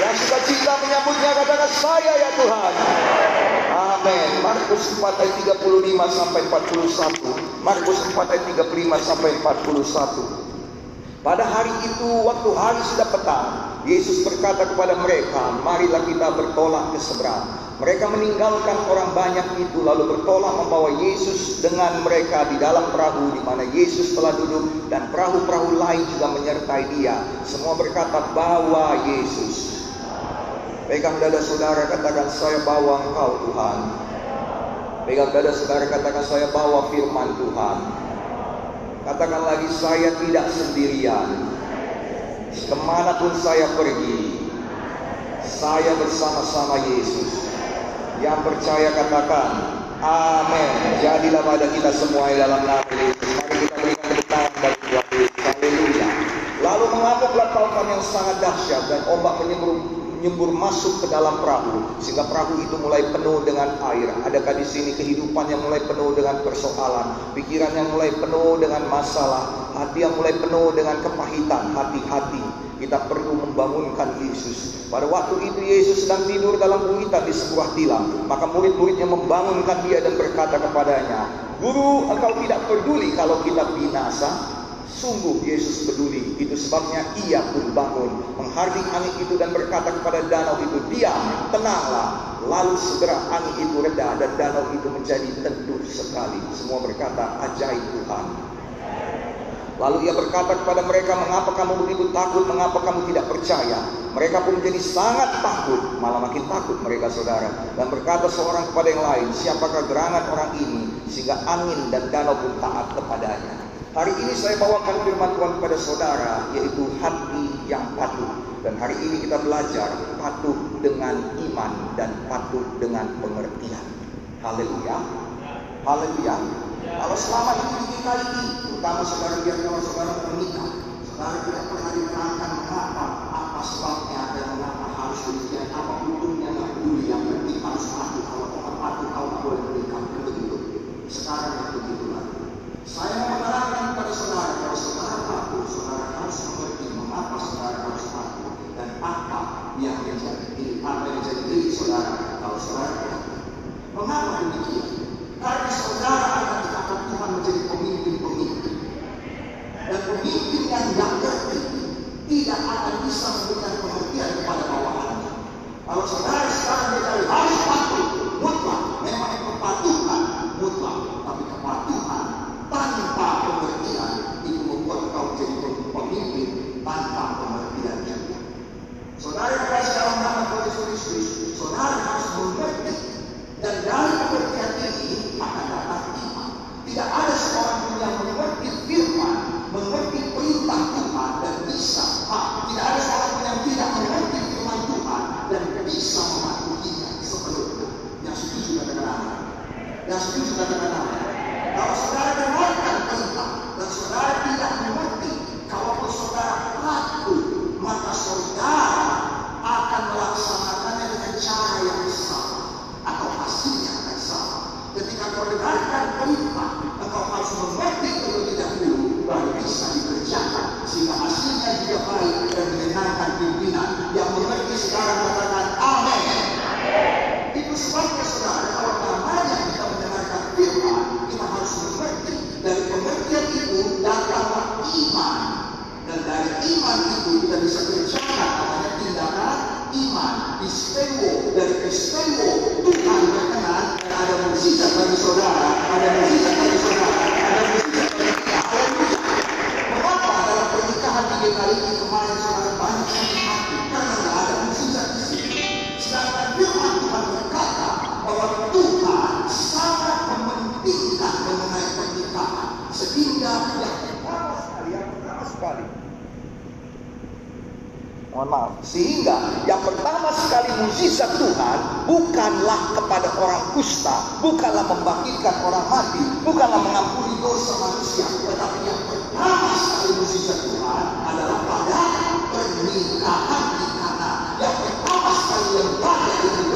Yang suka cinta menyambutnya katakan saya ya Tuhan. Amin. Markus 4 ayat 35 sampai 41. Markus 4 ayat 35 sampai 41. Pada hari itu, waktu hari sudah petang, Yesus berkata kepada mereka, marilah kita bertolak ke seberang. Mereka meninggalkan orang banyak itu lalu bertolak membawa Yesus dengan mereka di dalam perahu di mana Yesus telah duduk dan perahu-perahu lain juga menyertai dia. Semua berkata, bawa Yesus. Pegang dada saudara katakan saya bawa engkau Tuhan. Pegang dada saudara katakan saya bawa firman Tuhan. Katakan lagi saya tidak sendirian. Ke mana pun saya pergi, saya bersama-sama Yesus. Yang percaya katakan, Amin. Jadilah pada kita semua dalam nama Yesus. Mari kita berikan tepuk tangan bagi Tuhan Yesus. Haleluya. Lalu mengamuklah tautan yang sangat dahsyat dan ombak menyembur menyembur masuk ke dalam perahu sehingga perahu itu mulai penuh dengan air. Adakah di sini kehidupan yang mulai penuh dengan persoalan, pikiran yang mulai penuh dengan masalah, hati yang mulai penuh dengan kepahitan, hati-hati. Kita perlu membangunkan Yesus. Pada waktu itu Yesus sedang tidur dalam gumitan di sebuah tilam. Maka murid-muridnya membangunkan dia dan berkata kepadanya, Guru, engkau tidak peduli kalau kita binasa? Sungguh Yesus peduli. Itu sebabnya ia pun bangun, menghardik angin itu dan berkata kepada danau itu, "Diam, tenanglah." Lalu segera angin itu reda dan danau itu menjadi teduh sekali. Semua berkata, "Ajaib Tuhan." Lalu ia berkata kepada mereka, "Mengapa kamu begitu takut? Mengapa kamu tidak percaya?" Mereka pun menjadi sangat takut, malah makin takut mereka saudara. Dan berkata seorang kepada yang lain, "Siapakah gerangan orang ini sehingga angin dan danau pun taat kepadanya?" Hari ini saya bawakan firman Tuhan kepada saudara yaitu hati yang patuh. Dan hari ini kita belajar patuh dengan iman dan patuh dengan pengertian. Haleluya. Haleluya. Kalau selama ini kita ini, terutama saudara biar kalau saudara menikah, saudara tidak pernah diterangkan mengapa, apa sebabnya dan mengapa harus demikian, apa hukumnya nggak peduli, yang penting harus patuh. Kalau kau patuh, kau tak boleh menikah. Begitu. Sekarang yang begitulah. Saya mau menerangkan kepada saudara kalau saudara patuh, saudara harus mengerti mengapa saudara harus patuh dan apa yang menjadi diri, apa yang menjadi diri saudara kalau saudara patuh. Mengapa demikian? Karena saudara akan dikatakan Tuhan menjadi pemimpin-pemimpin. Dan pemimpin yang tidak ngerti tidak akan bisa memberikan pengertian kepada bawahannya. Kalau saudara sekarang dikali harus patuh, mutlak, memang kepatuhan mutlak, tapi kepatuhan tanpa pengertian itu membuat kau jadi pemimpin tanpa pengertian juga. Saudara nama Tuhan Yesus Kristus, saudara harus mengerti dan dari akan datang iman. Tidak ada seorang pun yang mengerti firman, mengerti perintah Tuhan dan bisa. Tidak ada seorang pun yang tidak mengerti firman Tuhan dan bisa mematuhinya sepenuhnya. Yang setuju katakan. Yang setuju katakan. Kalau saudara dengarkan perintah dan saudara tidak khalifah engkau harus membuatnya terlebih dahulu baru bisa dikerjakan sehingga hasilnya juga baik dan menyenangkan pimpinan yang mengerti sekarang katakan amin itu sebabnya saudara kalau namanya kita mendengarkan firman kita harus mengerti dari pengertian itu datanglah iman dan dari iman itu kita bisa kerjakan namanya tindakan iman istewo dari istewo Tuhan berkenan dan ada mukjizat bagi saudara. Aleluia. Mohon maaf. Sehingga yang pertama sekali mukjizat Tuhan bukanlah kepada orang kusta, bukanlah membangkitkan orang mati, bukanlah mengampuni dosa manusia, tetapi yang pertama sekali mukjizat Tuhan adalah pada pernikahan di Kana. Yang pertama sekali yang pada itu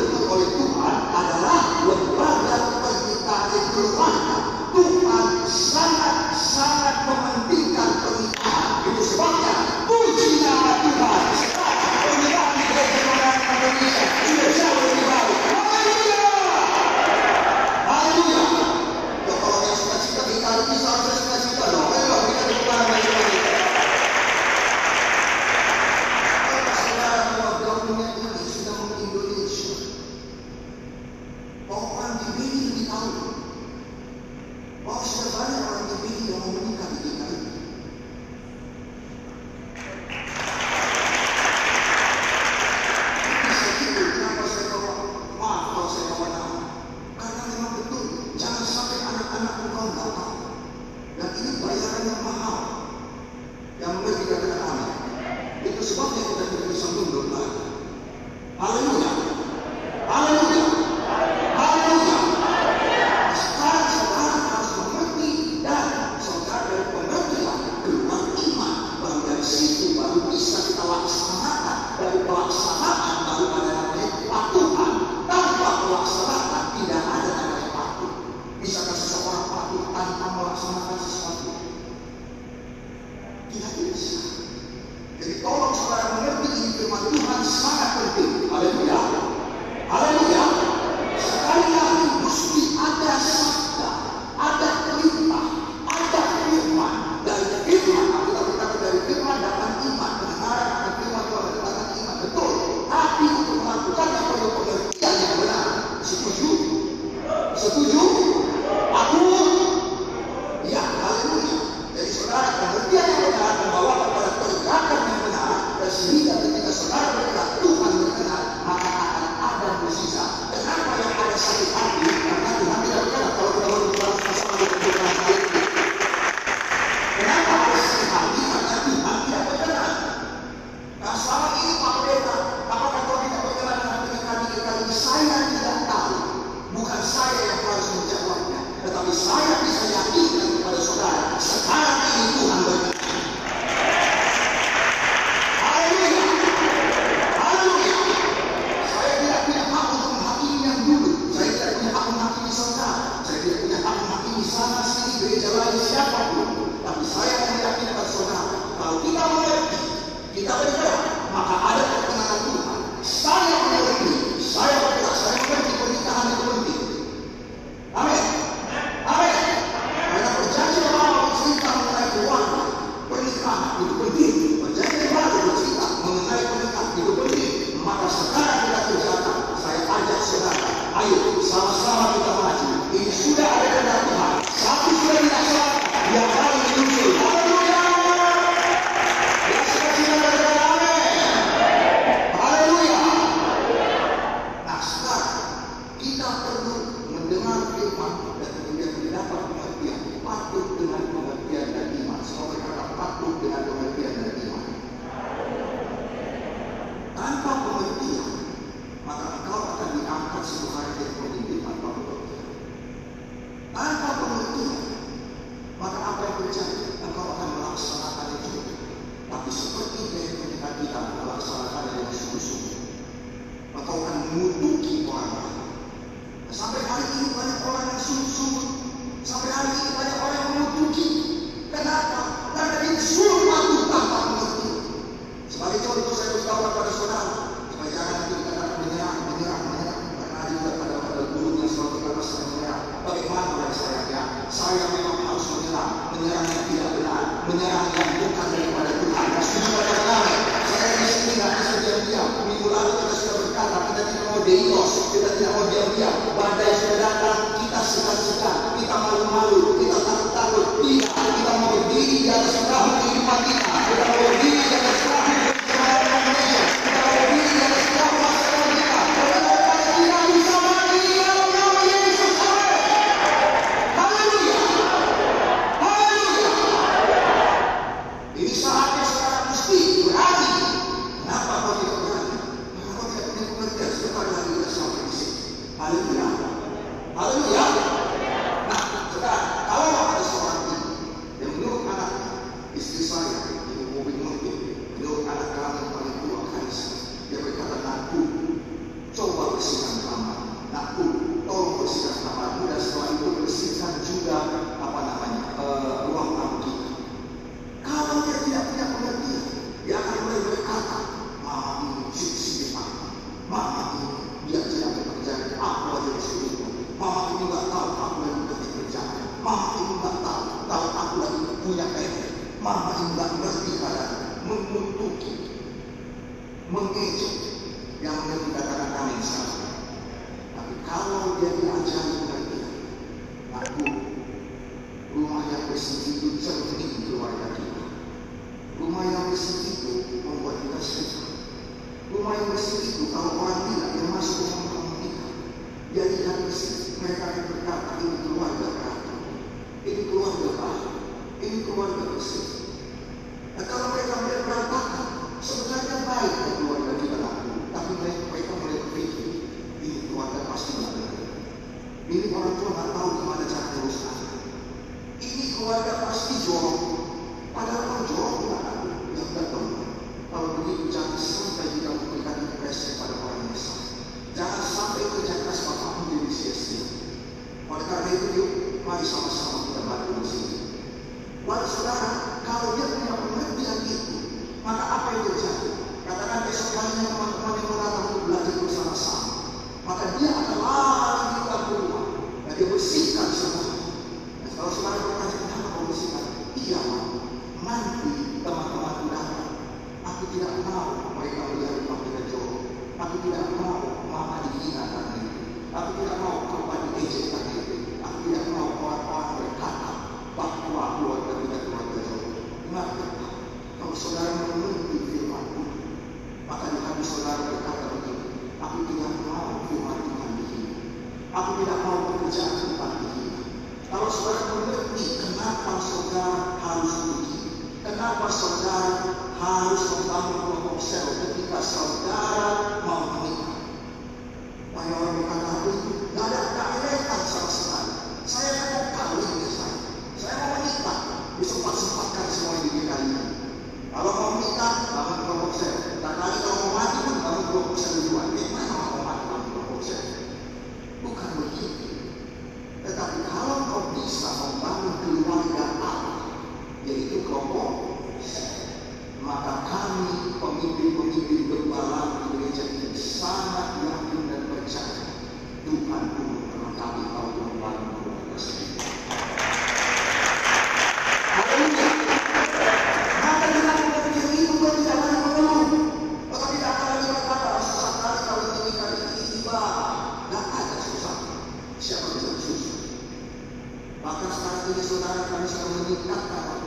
artinya saudara kami sudah meningkatkan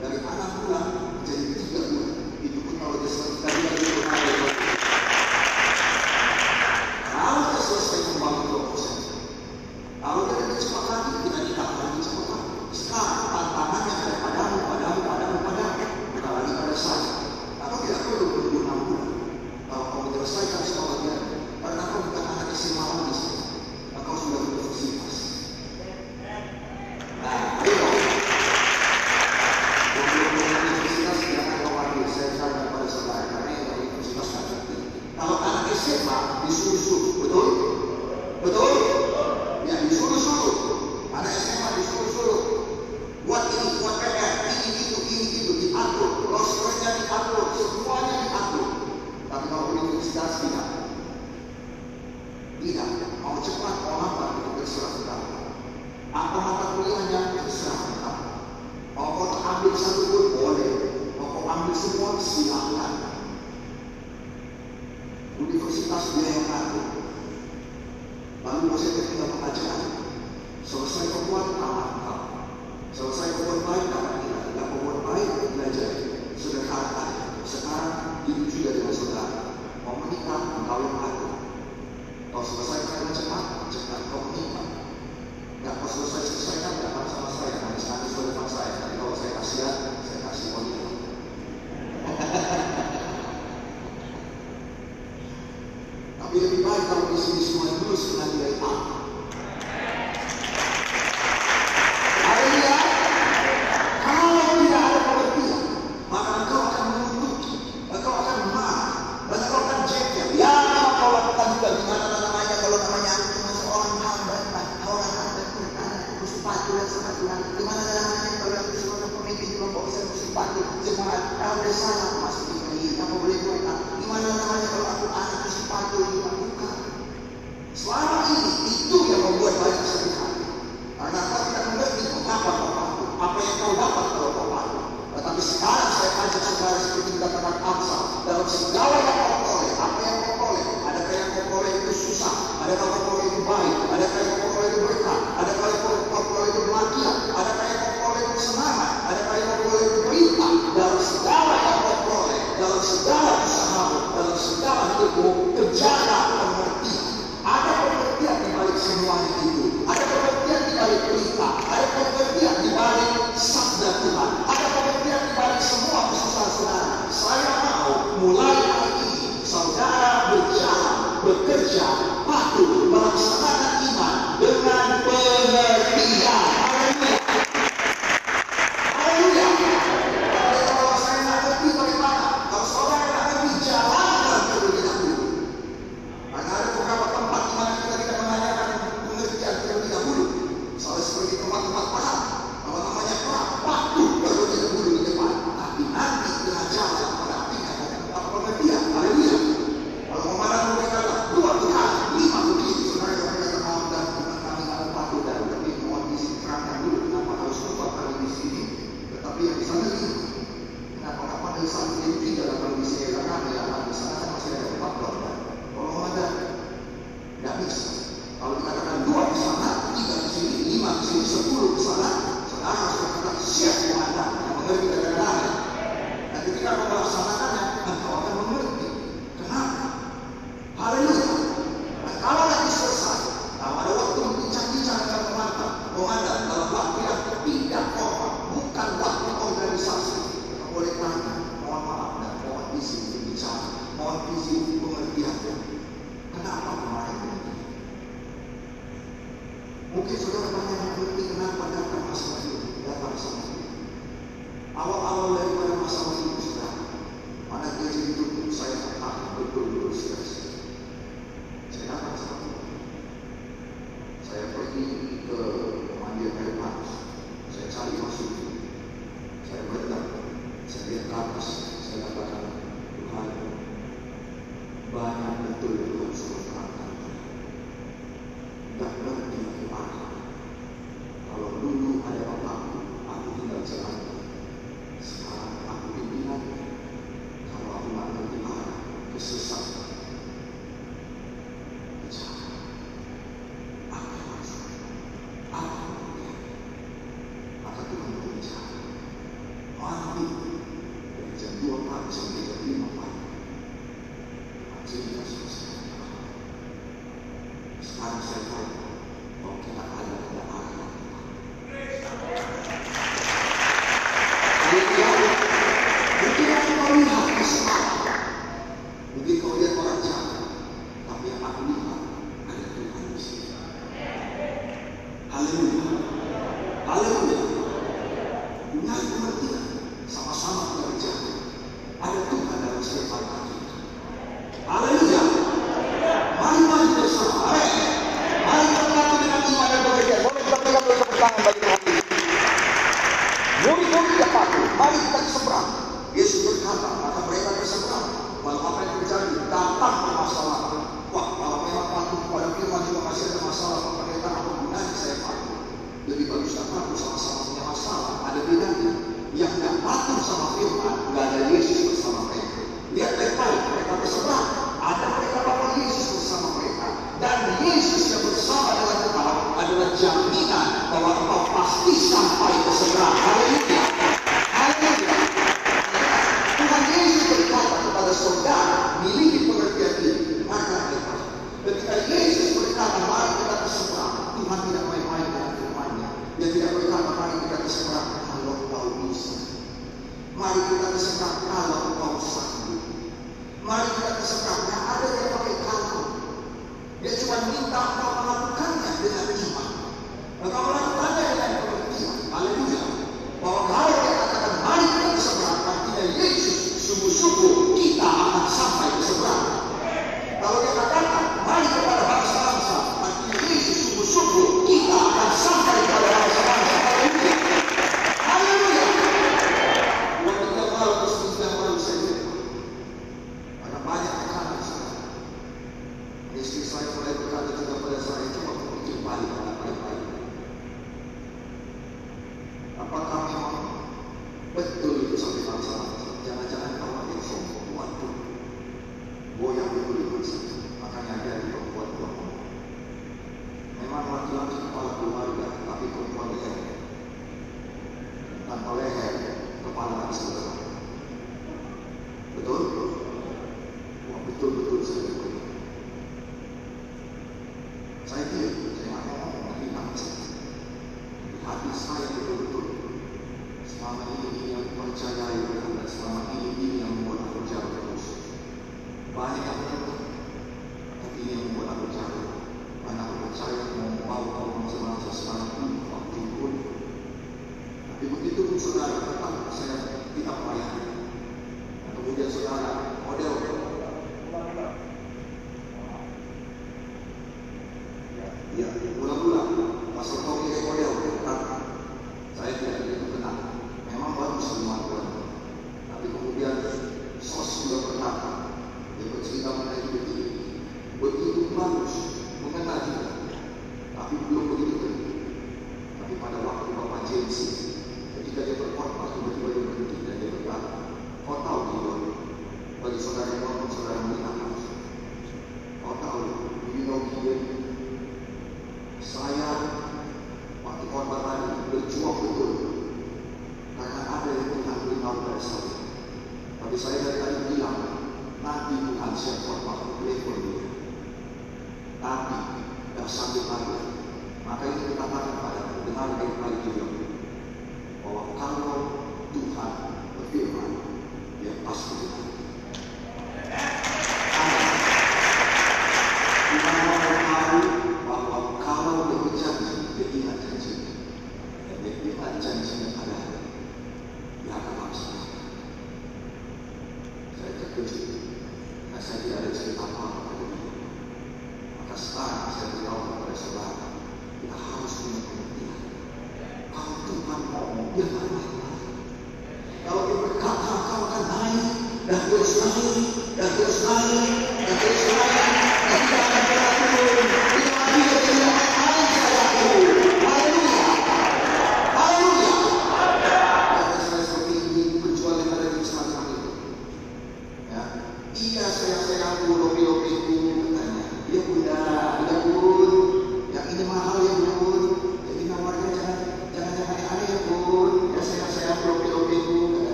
dari anak pulang menjadi tiga bulan itu pun kalau dia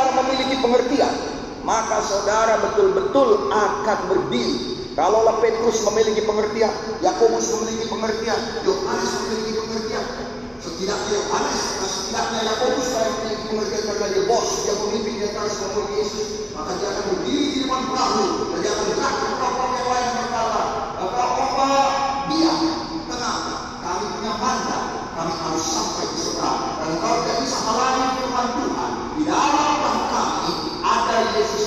saudara memiliki pengertian, maka saudara betul-betul akan berdiri. Kalau Petrus memiliki pengertian, Yakobus memiliki pengertian, Yohanes memiliki pengertian. Setidaknya Yohanes, setidaknya Yakobus saya memiliki pengertian karena dia bos, dia memimpin dia harus memiliki Yesus. Maka dia akan berdiri di depan perahu, dan dia akan gerak ke perahu yang lain berkata, apa dia kami punya mandat. kami harus sampai ke saudara. Dan kalau tidak bisa halangi firman Tuhan, tidak ada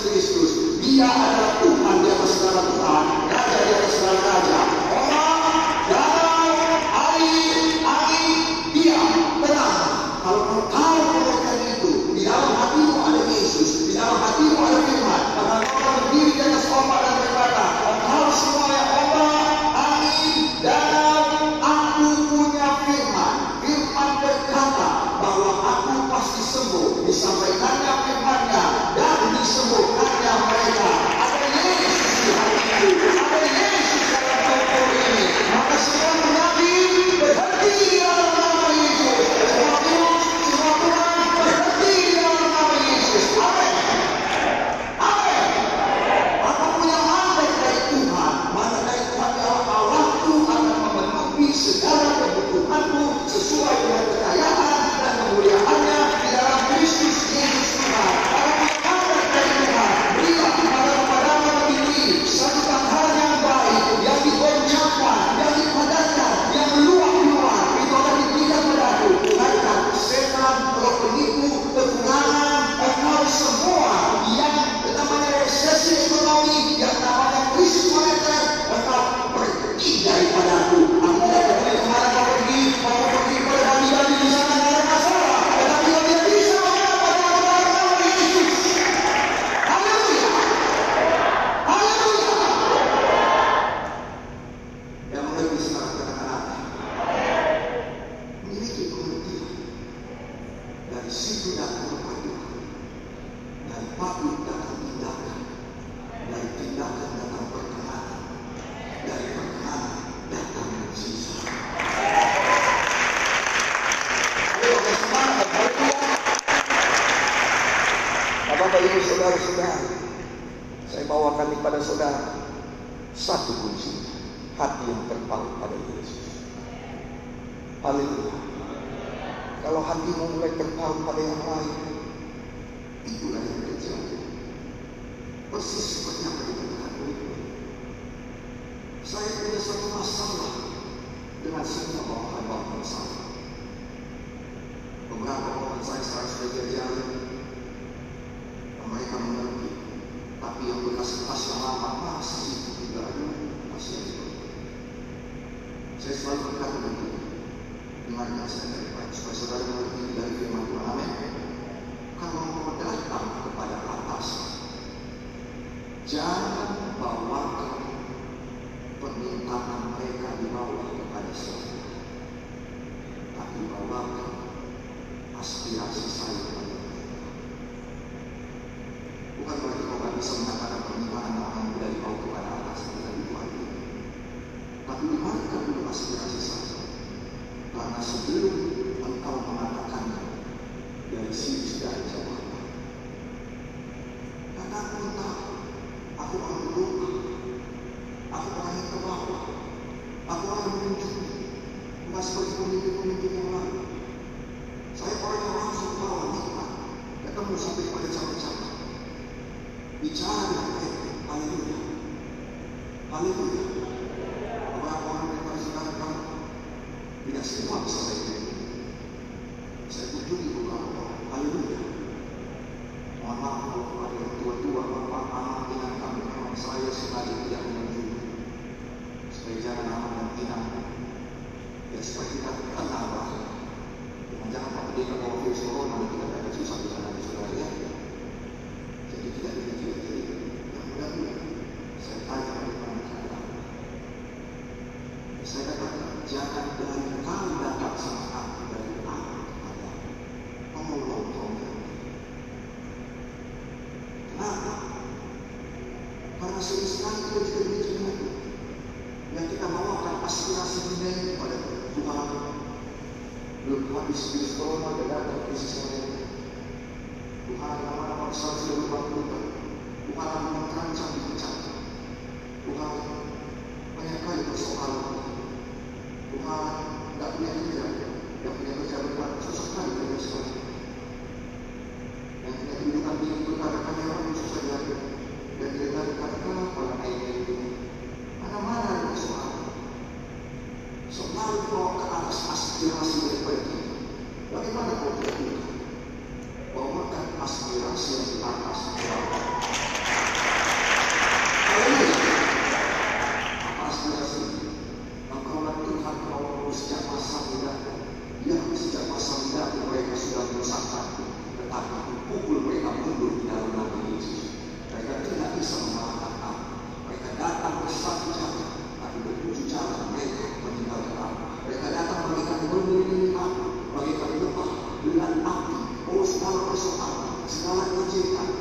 Cristo, Enggak, kalau saya sekarang sudah diajarin mereka mengerti. Tapi yang bekas tas yang lama masih tidak ada, masih ada. Saya selalu berkata begitu. Dengarkan saya dari Pak, supaya saudara mengerti dari firman Tuhan. Amin. Kalau mau datang kepada atas, jangan bawa ke permintaan mereka di bawah kepada saya. Tapi bawa ke aspirasi saya bukan berarti kau gak bisa mengatakan permintaan orang dari kau kepada atas dari itu tapi mari dulu aspirasi saya karena sebelum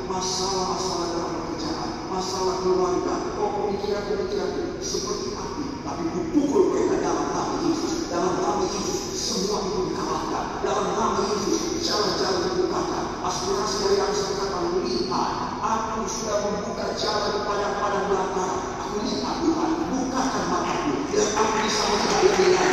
masalah masalah dalam pekerjaan, masalah keluarga, pemikiran pemikiran seperti api, tapi dipukul mereka dalam nama Yesus, dalam nama Yesus semua itu dikalahkan, dalam nama Yesus jalan-jalan dibukakan, aspirasi dari yang berkata lihat, aku sudah membuka jalan kepada pada belakang, aku lihat Tuhan, bukakan mataku, dan aku bisa melihat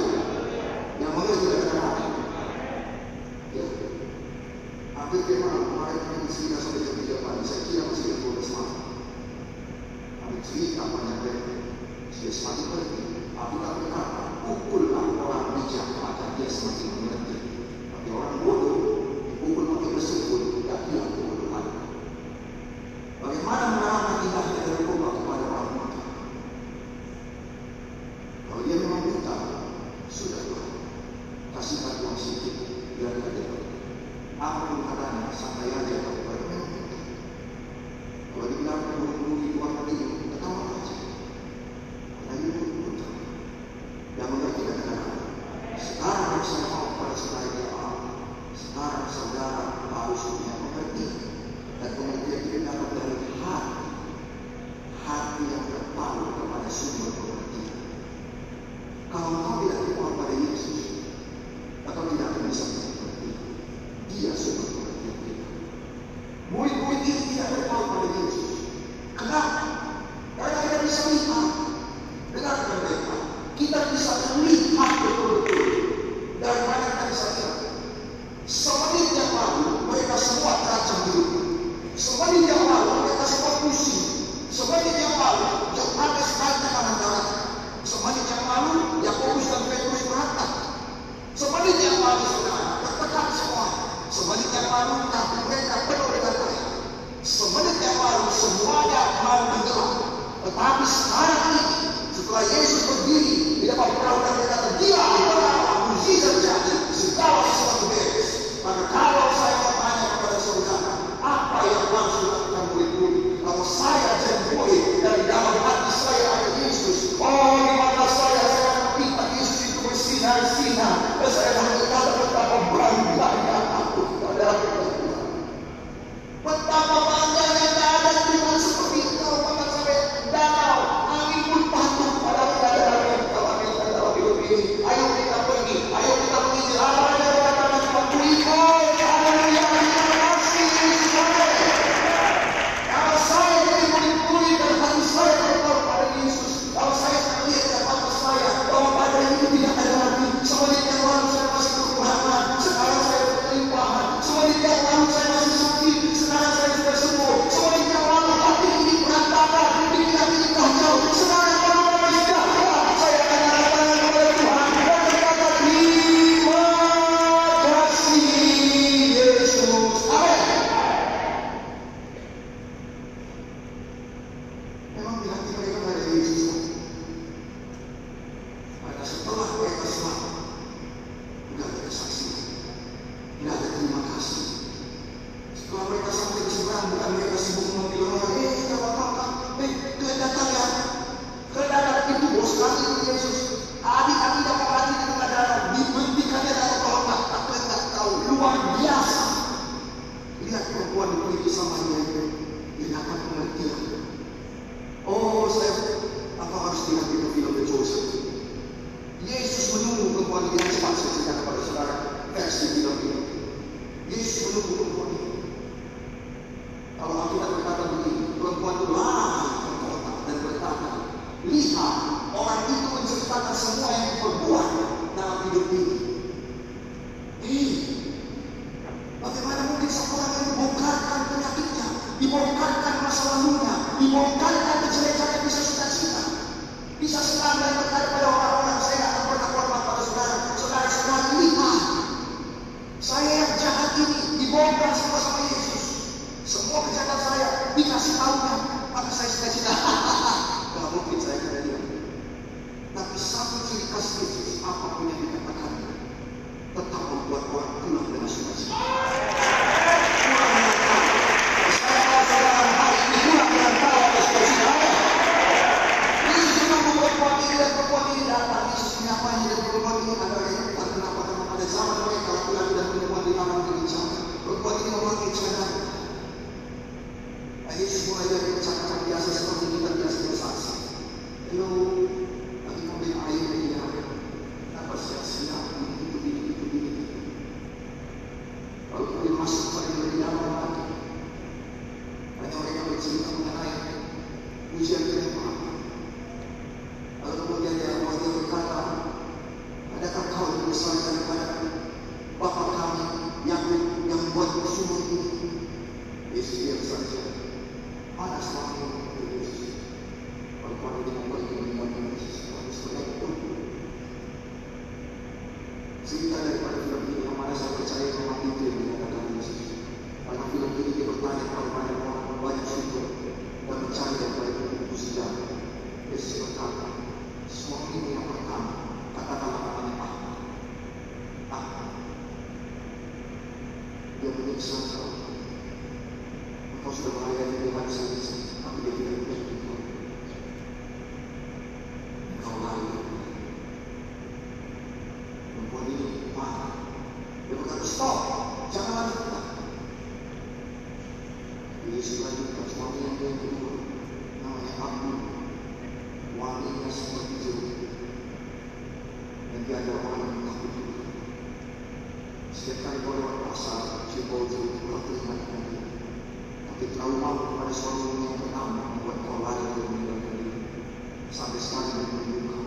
Sampai sekali dia menunjukkan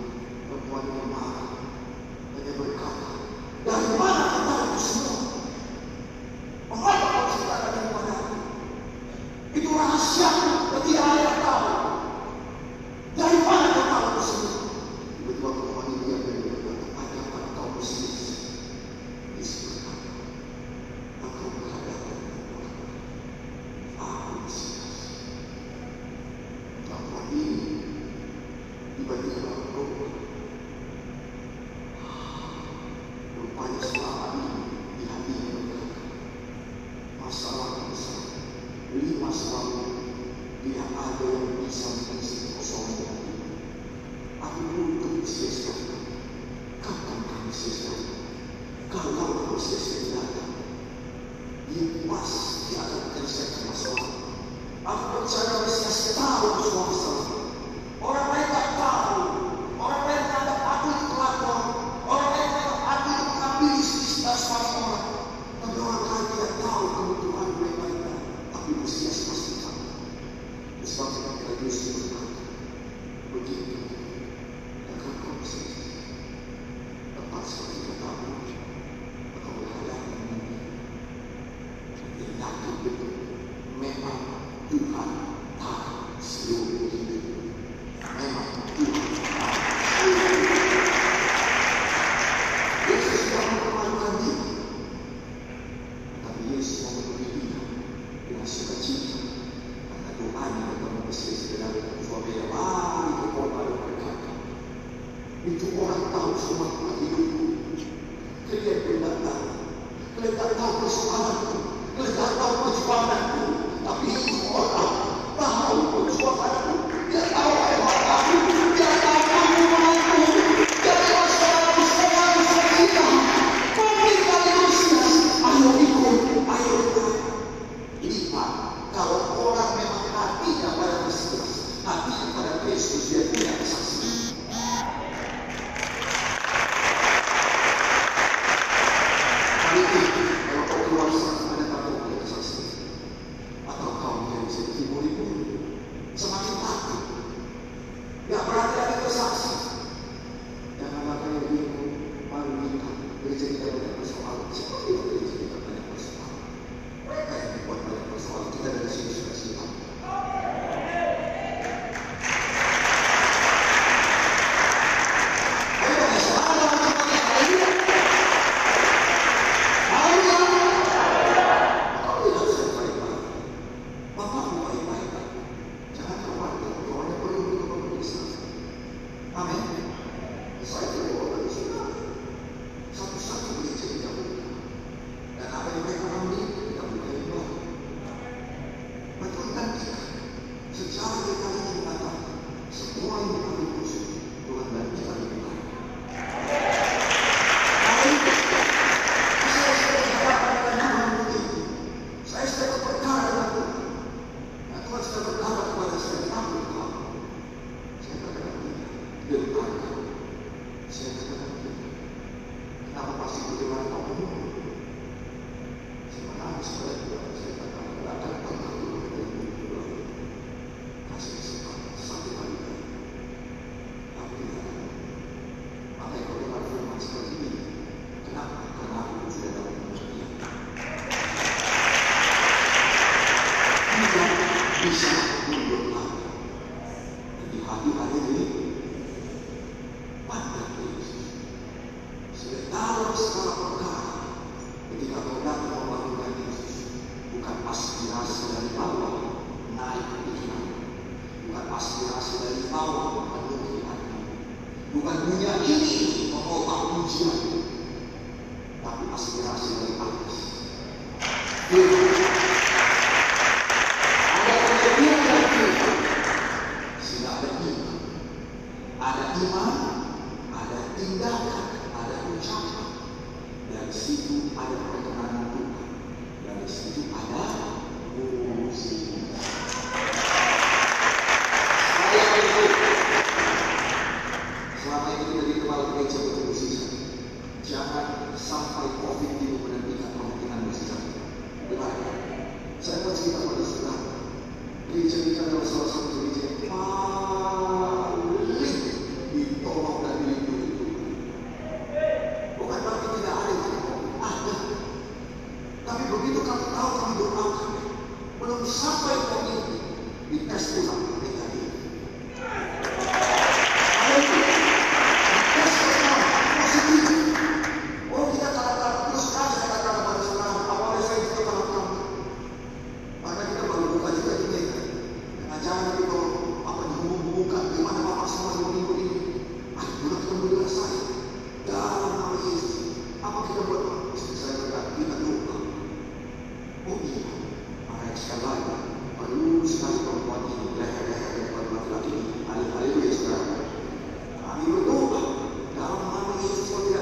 perempuan yang marah. Dan dia berkata,